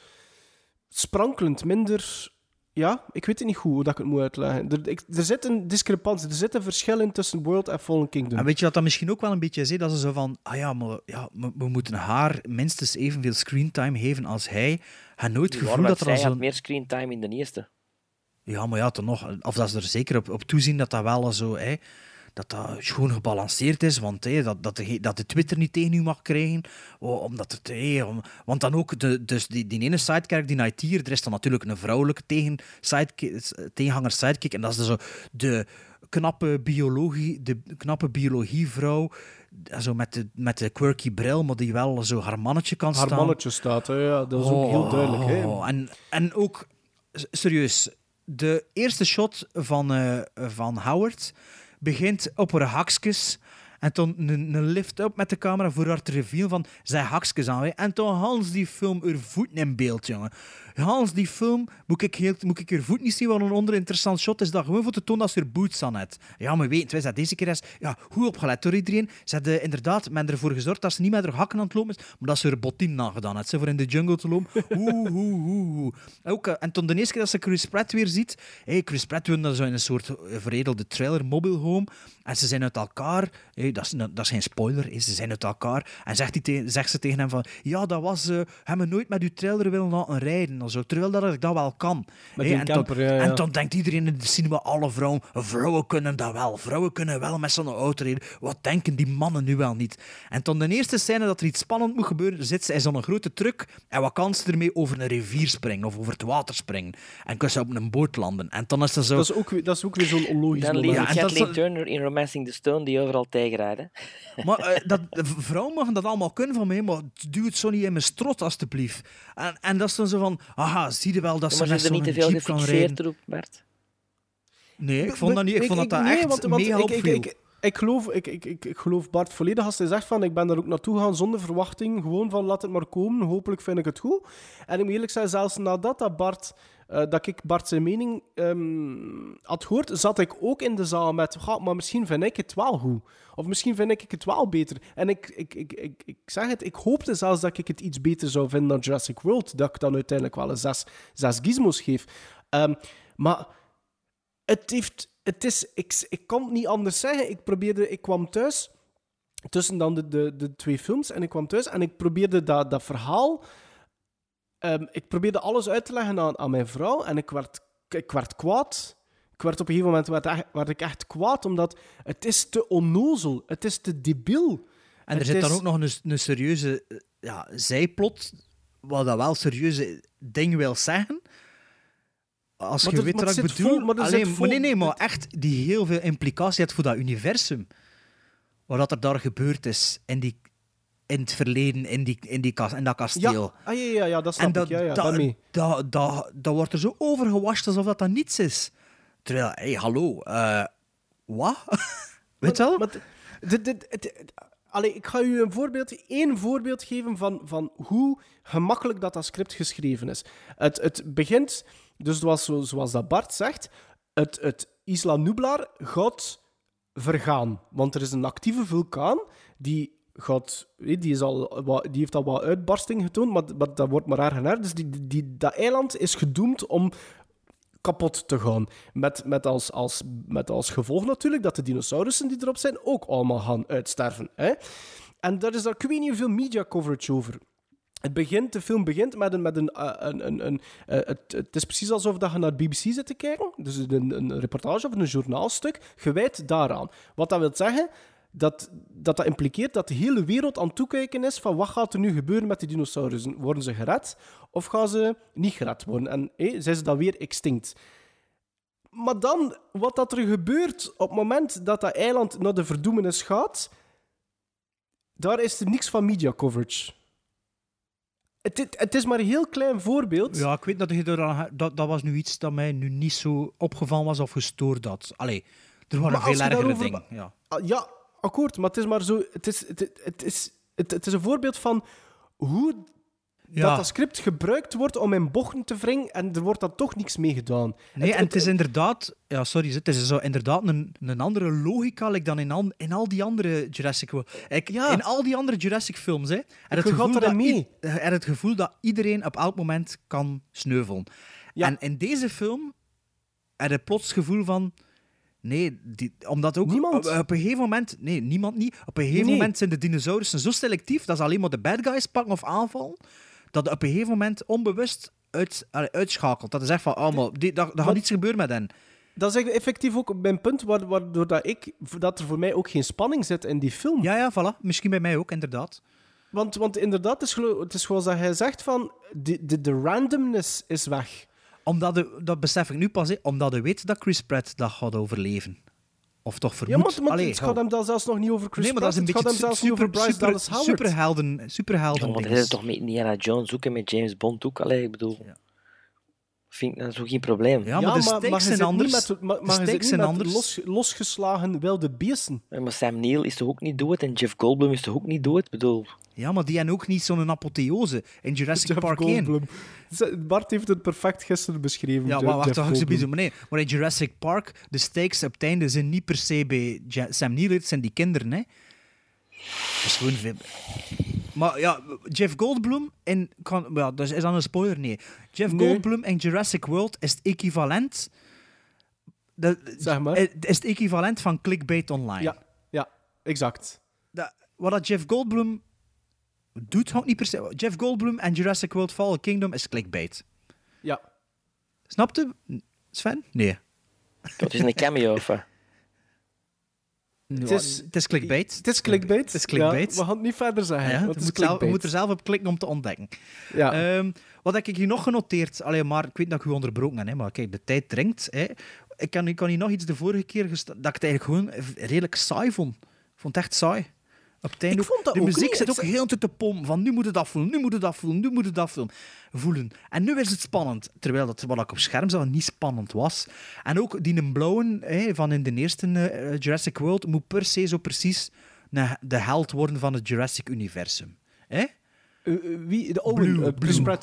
sprankelend, minder... Ja, ik weet het niet goed hoe dat ik het moet uitleggen. Er, ik- er zit een discrepantie, er zit een verschil in tussen World en Fallen Kingdom. En weet je wat dat misschien ook wel een beetje is? hè? Dat ze zo van, ah ja, maar ja, we, we moeten haar minstens evenveel screentime geven als hij. En nooit het gevoel dat er zij al had zo'n... meer screentime in de eerste. Ja, maar ja, toch nog. Of dat ze er zeker op, op toezien dat dat wel zo... Hè, dat dat schoon gebalanceerd is, want dat, dat, de, dat de Twitter niet tegen u mag krijgen. oh, Omdat het, om, want dan ook, de, dus die, die ene sidekick, die Nightier, er is dan natuurlijk een vrouwelijke tegen, sidekick, tegenhanger sidekick. En dat is dus zo de knappe, biologie, de knappe biologievrouw, zo met de, met de quirky bril, maar die wel zo haar mannetje kan Haar staan. mannetje staat, hè, ja, dat is ook heel duidelijk. Hè. Oh, En, en ook, serieus, de eerste shot van, eh, van Howard begint op haar haksjes. En toen een, een lift-up met de camera voor haar te revealen van zijn haksjes aan. En toen Hans die film haar voeten in beeld, jongen. Hans die film, moet ik, heel, moet ik haar voet niet zien, wat een onder interessant shot is dat gewoon voor te tonen dat ze er boots aan heeft. Ja, maar weet, wij dat deze keer is, ja, goed opgelet door iedereen. Ze hadden inderdaad men ervoor gezorgd dat ze niet met haar hakken aan het lopen is, maar dat ze haar bottien nagedaan heeft, ze voor in de jungle te lopen. Oeh, oeh, oeh. Ook, eh, en toen de eerste keer dat ze Chris Pratt weer ziet, hey, Chris Pratt woonde zo in een soort eh, veredelde trailer mobile home, en ze zijn uit elkaar, hey, dat, is, dat is geen spoiler, ze zijn uit elkaar, en zegt, die zegt ze tegen hem van, ja, dat was, eh hebben nooit met uw trailer willen laten rijden, zo, terwijl dat ik dat wel kan. Met Hey, die en, dan, camper, ja, ja. en dan denkt iedereen in de cinema, alle vrouwen, vrouwen kunnen dat wel, vrouwen kunnen wel met zo'n auto rijden, wat denken die mannen nu wel niet? En toen de eerste scène dat er iets spannend moet gebeuren, zit ze in zo'n grote truck, en wat kan ze ermee over een rivier springen, of over het water springen, en kan ze op een boot landen. En dan is ze zo... Dat is ook, weer- dat is ook weer zo'n onlogisch Dan dat Kathleen Turner in Romancing the Stone die overal tegenrijdt. hè. Maar eh, dat, de vrouwen mogen dat allemaal kunnen van mij, maar duw het zo niet in mijn strot, alstublieft. En, en dat is dan zo van, aha, zie je wel dat Ja, ze met er niet zo'n te veel jeep kan rijden. gefixeerd erop, Bert. Nee, ik vond dat niet. Ik vond dat dat nee, echt mega ik, ik, opviel. Ik, geloof, ik, ik, ik, ik geloof Bart volledig als hij zegt van ik ben daar ook naartoe gegaan zonder verwachting. Gewoon van laat het maar komen, hopelijk vind ik het goed. En ik moet eerlijk zijn, zelfs nadat dat, Bart, eh, dat ik Bart zijn mening ehm, had gehoord, zat ik ook in de zaal met "Ga, maar misschien vind ik het wel goed. Of misschien vind ik het wel beter. En ik, ik, ik, ik, ik zeg het, ik hoopte zelfs dat ik het iets beter zou vinden dan Jurassic World. Dat ik dan uiteindelijk wel een zes, zes gizmos geef. Ehm, maar het heeft... Het is, ik, ik kan het niet anders zeggen. Ik probeerde... Ik kwam thuis tussen dan de, de, de twee films en ik kwam thuis en ik probeerde dat, dat verhaal... ehm, ik probeerde alles uit te leggen aan, aan mijn vrouw en ik werd, ik werd kwaad. Ik werd op een gegeven moment werd, echt- werd ik echt kwaad, omdat het is te onnozel. Het is te debiel. En er zit dan ook nog een, een serieuze eh, ja, zijplot, wat dat wel serieuze ding wil zeggen. Als Maar je er- weet wat ik bedoel. vol- maar Alleen, zit vol- maar nee, nee, maar echt die heel veel implicatie heeft voor dat universum. Wat er daar gebeurd is in, die, in het verleden, in, die, in, die, kas- in dat kasteel. Ja, ah, ja, ja, ja, dat snap en dat, ik. Ja, ja, dat, dat, dat, dat wordt er zo overgewast alsof dat, dat niets is. Terwijl, hé, hey, hallo, eh, wat? weet je wel? Maar dit- dit- dit- het- allee, ik ga u een voorbeeld, één voorbeeld geven van, van hoe gemakkelijk dat, dat script geschreven is. Het, het begint, dus zoals, zoals dat Bart zegt, het, het Isla Nublar gaat vergaan. Want er is een actieve vulkaan die gaat... eh, Die, is al, die heeft al wat uitbarsting getoond, maar, maar dat wordt maar erger. Dus die, die, dat eiland is gedoemd om kapot te gaan. Met, met, als, als, met als gevolg natuurlijk dat de dinosaurussen die erop zijn ook allemaal gaan uitsterven. Hè? En daar is daar, ik weet niet hoeveel media coverage over. Het begint, de film begint met een. Met een, eh, een, een, een eh, het, het is precies alsof dat je naar BBC zit te kijken. Dus een, een reportage of een journaalstuk gewijd daaraan. Wat dat wil zeggen, dat, dat dat impliceert dat de hele wereld aan toekijken is van wat gaat er nu gebeuren met die dinosaurussen. Worden ze gered of gaan ze niet gered worden? En zijn ze dan weer extinct? Maar dan, wat dat er gebeurt op het moment dat dat eiland naar de verdoemenis gaat, daar is er niks van media coverage. Het, het, is maar een heel klein voorbeeld. Ja, ik weet dat, je dat dat was nu iets dat mij nu niet zo opgevallen was of gestoord had. Allee, er waren Maar veel ergere daarover- dingen. Ja. Ah, Ja, akkoord, maar het is maar zo. Het is, het, het, het is, het, het is een voorbeeld van hoe Ja. dat dat script gebruikt wordt om in bochten te wringen en er wordt dan toch niks mee gedaan. Nee, en het is inderdaad... Ja, sorry, het is zo inderdaad een, een andere logica like dan in al, in al die andere Jurassic World. Ik, In al die andere Jurassic films, hè. En het, Je gevoel dat mee. en het gevoel dat iedereen op elk moment kan sneuvelen. En in deze film heb je plots het gevoel van... Nee, die, omdat ook Niemand. Op, op een gegeven moment... Nee, niemand niet. Op een gegeven Nee. moment zijn de dinosaurussen zo selectief dat ze alleen maar de bad guys pakken of aanvallen, dat op een gegeven moment onbewust uit, allee, uitschakelt. Dat is echt van, oh, maar die, dat gaat niets gebeuren met hen. Dat is effectief ook mijn punt, wa- waardoor dat, ik, dat er voor mij ook geen spanning zit in die film. Ja, ja, voilà. Misschien bij mij ook, inderdaad. Want, want inderdaad, het is, het is zoals dat hij zegt van, de, de, de randomness is weg. Omdat de, dat besef ik nu pas, omdat je weet dat Chris Pratt dat gaat overleven. Of toch Ja, vermoedt. maar, maar Allee, het gaat hem dan zelfs nog niet over Chris nee, maar dat is een Pratt, beetje het gaat hem zelfs super, niet over Bryce super, Dallas Howard. superhelden, superhelden Ja, maar dat is toch met Indiana Jones zoeken met James Bond ook? Allee, ik bedoel... Vind ik dat zo geen probleem. Ja, maar de stakes je zijn anders. Niet met, maar, De maar je zit stakes niet zijn met anders. Los, losgeslagen wilde beesten. Ja, Maar Sam Neill is toch ook niet dood en Jeff Goldblum is toch ook niet dood? Ik bedoel... Ja, maar die hebben ook niet zo'n apotheose in Jurassic Jeff Park 1. Goldblum. Bart heeft het perfect gisteren beschreven. Ja, maar wacht, wacht, zo maar nee. Maar in Jurassic Park, de stakes op het einde zijn niet per se bij Sam Neill, het zijn die kinderen, hè. Dat is gewoon veel... Maar ja, Jeff Goldblum in... Kan, ja, dat is dan een spoiler? Nee. Jeff Nee. Goldblum in Jurassic World is het equivalent... Dat, Zeg maar. Is het equivalent van clickbait online. Ja, ja, exact. Dat, wat dat Jeff Goldblum doet, hangt niet per se... Jeff Goldblum en Jurassic World Fallen Kingdom is clickbait. Ja. Snapte? Sven? Nee. Dat is een cameo, of wat? Het is- het is clickbait. Het is clickbait. Het is clickbait. Ja, we gaan het niet verder zeggen. Ja, het moet zelf, je clickbait. moet er zelf op klikken om te ontdekken. Ja. Ehm, wat heb ik hier nog genoteerd? Allee, maar ik weet dat ik u onderbroken heb, hè, maar kijk, de tijd dringt. Hè. Ik, kan, ik kan hier nog iets de vorige keer dat ik het eigenlijk gewoon redelijk saai vond. Ik vond het echt saai. Op het einde Ik ook- vond dat de ook muziek niet. zit ook heel te te pompen. Van nu moet het afvoelen, nu moet het afvoelen, nu moet het afvoelen. Voelen. En nu is het spannend. Terwijl dat wat ik op scherm zag niet spannend was. En ook die een blauwe hè, van in de eerste eh, Jurassic World moet per se zo precies de held worden van het Jurassic-universum. Hè? Eh, eh, wie? De Owen, Blue, Blue.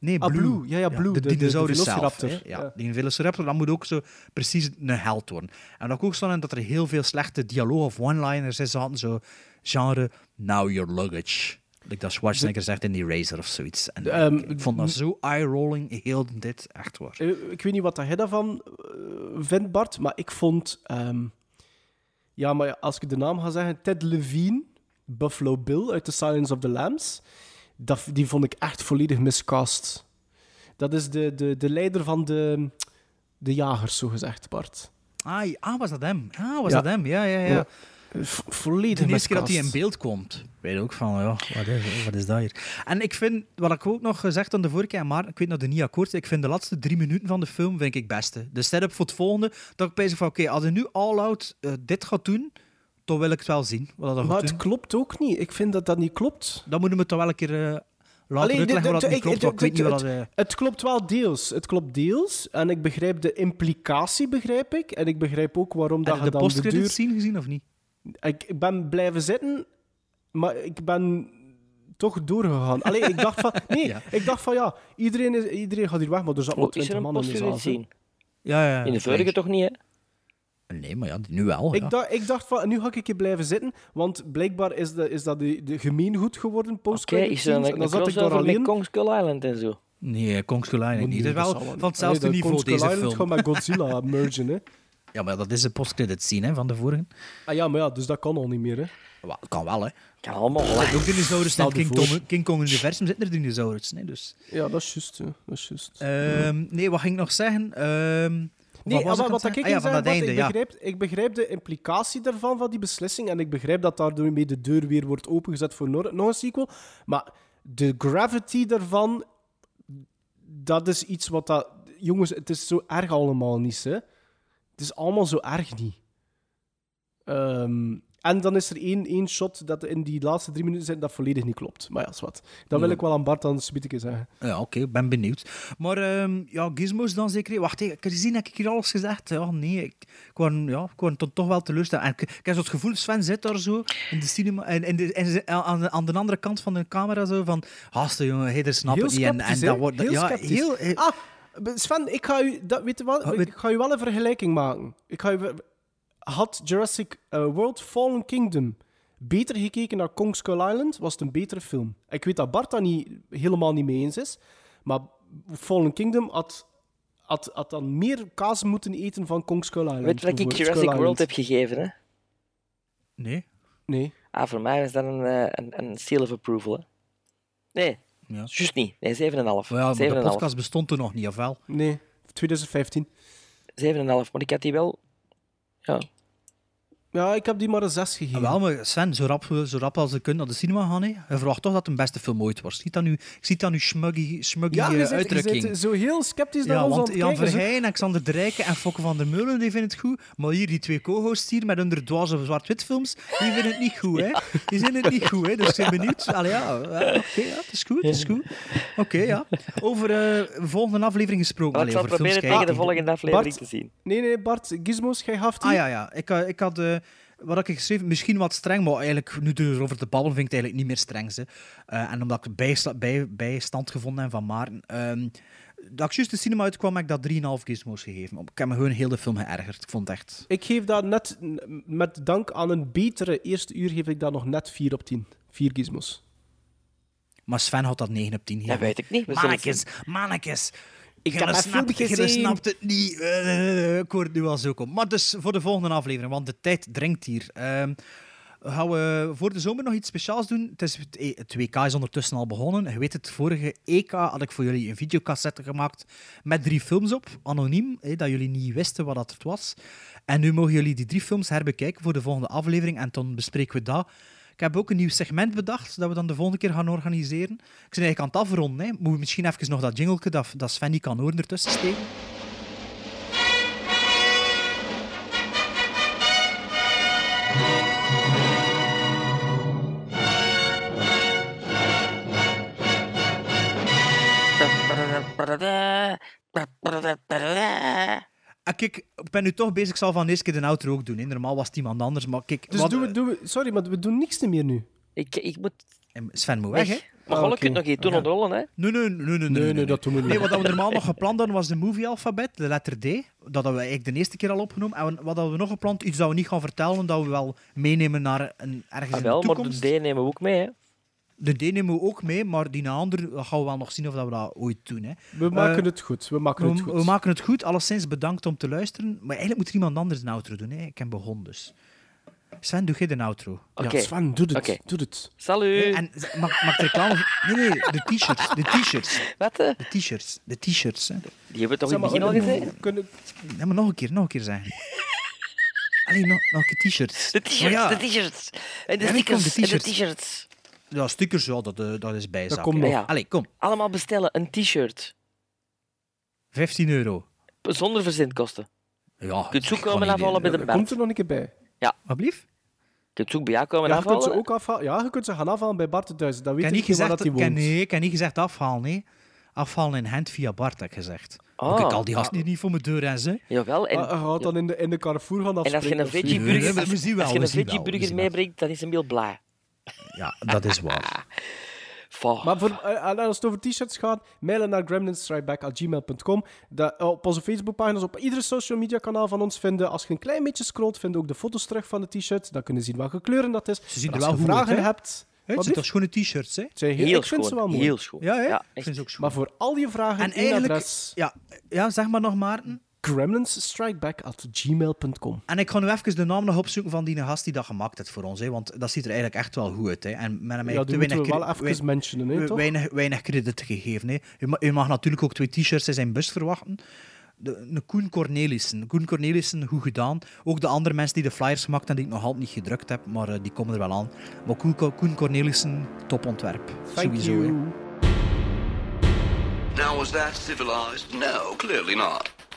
Nee, Ah, Blue. Ja, ja, Blue. de, De- de- de dinosaurus zelf. hè. Ja, die velociraptor, dat moet ook zo precies een held worden. En dat ook zo in dat er heel veel slechte dialoog of one-liners in zaten, zo genre, now your luggage. Like dat Schwarzenegger zegt in die Razor of zoiets. En Ehm, ik, ik vond dat zo eye-rolling, heel dit, echt waar. Eh, Ik weet niet wat jij daarvan eh, vindt, Bart, maar ik vond... ehm, ja, maar als ik de naam ga zeggen, Ted Levine, Buffalo Bill uit The Silence of the Lambs, dat, die vond ik echt volledig miscast. Dat is de, de, de leider van de, de jagers, zogezegd, Bart. Ah, ah, was dat hem? Ah, was Ja. dat hem? Ja, ja, ja. Volledig De eerste keer dat hij in beeld komt, weet ook van, ja, wat is, wat is dat hier? En ik vind, wat ik ook nog gezegd had de vorige keer, maar ik weet dat er niet akkoord ik vind de laatste drie minuten van de film vind ik het beste. De setup voor het volgende, dat ik bij van, oké, als hij nu all-out eh, dit gaat doen, dan wil ik het wel zien. Wat dat Maar het doen. klopt ook niet. Ik vind dat dat niet klopt. Dan moeten we het toch wel een keer eh, laten Allee, uitleggen wat niet klopt, want ik weet dit- niet wat dat... het, het klopt wel deels. Het klopt deels. En ik begrijp de implicatie, begrijp ik. En ik begrijp ook waarom dat je de dan de postcredits duur... zien gezien of niet? Ik, ben blijven zitten, maar ik ben toch doorgegaan. Allee, ik dacht van... Nee, Ja. ik dacht van ja, iedereen, is, iedereen gaat hier weg, maar er zat er 20 een man in de zaal. zien? Ja, ja. In de vorige toch niet, hè? Nee, maar ja, nu wel. ja. Ik, dacht, ik dacht van, nu ga ik hier blijven zitten, want blijkbaar is, de, is dat de, de gemeengoed geworden, post Oké, is er een, En een dan zat ik daar alleen... Kong Skull Island en zo? Nee, Kong Skull Island niet. Het is wel dat van hetzelfde de niveau, Kong Skull deze Island film. gaat met Godzilla mergen, hè. Ja, maar dat is een postcredit scene hè, van de vorige. Ah ja, maar ja, dus dat kan al niet meer, hè. Wel, kan wel, hè. Kan allemaal, ook dinosaurussen in King, King Kong universum zitten er dinosaurussen, hè, dus... Ja, dat is juist, hè. Dat is juist. Ehm, nee, wat ging ik nog zeggen? Ehm, Nee, wat maar wat ik? Ah, ja, van dat einde, ik, ja. begrijp, ik begrijp de implicatie daarvan, van die beslissing, en ik begrijp dat daardoor mee de deur weer wordt opengezet voor nog, nog een sequel. Maar de gravity daarvan, dat is iets wat dat... Jongens, het is zo erg allemaal niet, hè. Het is allemaal zo erg niet. Ehm, En dan is er één, één shot dat in die laatste drie minuten zit dat volledig niet klopt. Maar ja, is wat. Dat wil Ja. ik wel aan Bart dan een zeggen. Ja, oké, ik ben benieuwd. Maar ehm, ja, gizmos dan zeker. Wacht, ik heb gezien, heb ik hier alles gezegd? Ja, nee, ik, ik ja, ik toch, wel teleurgesteld. En ik, ik heb zo het gevoel, Sven zit daar zo in de cinema, en, in de, aan, de, aan de andere kant van de camera zo van, haste jongen, Heel het niet. En, en dat wordt, Heel ja, sceptisch. heel, eh, Ah, Sven, ik ga u, dat, weet je wat, Ah, weet- ik ga u wel een vergelijking maken. Ik ga u, had Jurassic eh, World Fallen Kingdom beter gekeken naar Kong Skull Island, was het een betere film. Ik weet dat Bart daar niet, helemaal niet mee eens is, maar Fallen Kingdom had, had, had dan meer kaas moeten eten van Kong Skull Island. Weet je wat ik. Jurassic Skull World heb gegeven, hè? Nee. Nee. Ah, voor mij is dat een, eh, een, een seal of approval, hè? Nee, Ja. juist niet. Nee, 7,5. Maar ja, de 7,5. podcast bestond toen nog niet, of wel? Nee, 2015. 7,5. Maar ik had die wel... Ja. Ja, ik heb die maar een 6 gegeven. Wel, maar Sven, zo rap, zo rap als ze kunnen naar de cinema gaan, hè. je verwacht toch dat het een beste film ooit wordt. Ziet dat nu, ik zie dat nu smuggy, smuggy ja, eh, je zit, je uitdrukking. zit zo heel sceptisch naar Ja, ons want Jan. Verheyen, Alexander de Rijken en Fokke van der Meulen die vinden het goed. Maar hier, die twee co-hosts hier met hun dwaze zwart-wit films, die vinden het niet goed. Hè? Die vinden het niet goed. Hè? Dus ik ben benieuwd. Allee, ja, oké, ja, het is goed. Het is goed. Oké, ja. Over eh, de volgende aflevering gesproken. Maar ik Allee, zal proberen tegen de volgende aflevering Bart, te zien. Nee, nee, Bart, Gizmos, jij gaf die. Ah ja, ja. Ik, eh, ik had... wat ik geschreven? Misschien wat streng, maar eigenlijk, nu erover te babbelen, vind ik het eigenlijk niet meer streng. Ze. Eh, en omdat ik bijsta- bij, bijstand gevonden heb van Maarten. ehm, dat ik juist de cinema uitkwam, heb ik dat 3,5 gizmos gegeven. Ik heb me gewoon heel de film geërgerd. Ik vond het echt... Ik geef dat net, met dank aan een betere eerste uur, geef ik dat nog net 4 op 10. 4 gizmos. Maar Sven had dat 9 op 10 gegeven. Dat weet ik niet. Mannekes, mannekes. Ik heb dat filmpje je gezien. snapt het niet. Eh, ik hoor het nu al zo komen. Maar dus voor de volgende aflevering, want de tijd dringt hier. Ehm, gaan we voor de zomer nog iets speciaals doen? Het, is, het WK is ondertussen al begonnen. Je weet het, vorige EK had ik voor jullie een videocassette gemaakt met drie films op, anoniem, dat jullie niet wisten wat dat het was. En nu mogen jullie die drie films herbekijken voor de volgende aflevering en dan bespreken we dat. Ik heb ook een nieuw segment bedacht dat we dan de volgende keer gaan organiseren. Ik ben eigenlijk aan het afronden. Hè. Moeten we misschien even nog dat jingleke dat, dat Sven kan horen ertussen steken? Ah, kijk, ik ben nu toch bezig, ik zal van de eerste keer de outro ook doen. Hè. Normaal was het iemand anders, maar kijk... Dus wat- doen we, doen we, sorry, maar we doen niks meer nu. Ik, ik moet Sven moet weg, hè? Maar Ah, je kunt nog iets doen ontrollen, hè? Nee, nee, nee, nee, Nee, nee, dat doen we niet. Nee, wat we normaal nog gepland hadden was de movie-alfabet, de letter D. Dat hadden we eigenlijk de eerste keer al opgenomen. En wat hadden we nog gepland? Iets dat we niet gaan vertellen, dat we wel meenemen naar een, ergens Ah, in wel, de maar de toekomst. D nemen we ook mee, hè? De D nemen we ook mee, maar die andere gaan we wel nog zien of dat we dat ooit doen. Hè. We maken Eh, het goed. We maken het goed. we maken het goed. Alleszins bedankt om te luisteren. Maar eigenlijk moet er iemand anders een outro doen. Hè. Ik heb begonnen dus. Sven, doe jij de outro? Oké. Ja, Sven, doe het. Doe het. Salut! Hè, En mag, mag ik reclame... Nee, nee, de t-shirts. De t-shirts. Wat? hè? De t-shirts. De t-shirts. hè. Die hebben we toch in het begin al eh, gezegd? kunnen- Ja, maar nog een keer, nog een keer zeggen. Allee, nog, nog een keer t-shirts. De t-shirts, ja, de t-shirts. En de nee, stickers, de en de t-shirts. Ja, stickers, ja, dat, eh, dat is bijzaak. komt nog. Ja. Allee, kom. Allemaal bestellen, een t-shirt. 15 euro. Zonder verzendkosten. Ja, Je kunt zoek ik ga komen afhalen bij de Bert. komt er nog een keer bij. Wat blieft? Je kunt zoek bij jou komen Ja, je kunt ze afhalen. ook afhalen. Ja, je kunt ze gaan afhalen bij Bart thuis. Dat weet ik niet gezegd, dat hij ik heb- woont. nee, ik heb niet gezegd afhalen, nee. Afhalen in hand via Bart, heb ik gezegd. Ah. Kijk, al die gasten die niet voor mijn deur en ze. Jawel, en, Ah, Hij gaat dan in de, in de Carrefour gaan en als je afspreken een zo. Veggie-burger als je een veggie-burger meebrengt, dan is hem heel blij. Ja, dat is waar. Fuck. Maar voor, eh, en als het over t-shirts gaat, mailen naar gremlinsstrikeback.gmail.com. Dat- Op onze Facebookpagina's, op iedere social media kanaal van ons vinden. Als je een klein beetje scrolt, vind je ook de foto's terug van de t-shirt. Dan kunnen zien welke kleuren dat is. Ze zien En als je vragen hebt... Het Wat zijn toch schone t-shirts, hè? Heel, Heel ik vind ze wel schoon, mooi. heel schoon. Ja, hè? Ja, ik vind ze ook schoon. Maar voor al je vragen, En één adres. Ja, ja, zeg maar nog, Maarten. gremlinsstrikeback.gmail.com En ik ga nu even de naam nog opzoeken van die gast die dat gemaakt heeft voor ons. Hè, want dat ziet er eigenlijk echt wel goed uit. Hè. En met hem Ja, die moeten we wel even weinig, mentionen, hè, toch? weinig, weinig credit gegeven. Hè. U, ma- u mag natuurlijk ook twee t-shirts in zijn bus verwachten. De, een Koen Cornelissen. Koen Cornelissen, goed gedaan. Ook de andere mensen die de flyers gemaakt hebben, die ik nog altijd niet gedrukt heb, maar eh, die komen er wel aan. Maar Koen, Koen Cornelissen, topontwerp. Thank Sowieso. you. hè. Now, was that civilized? No, clearly not.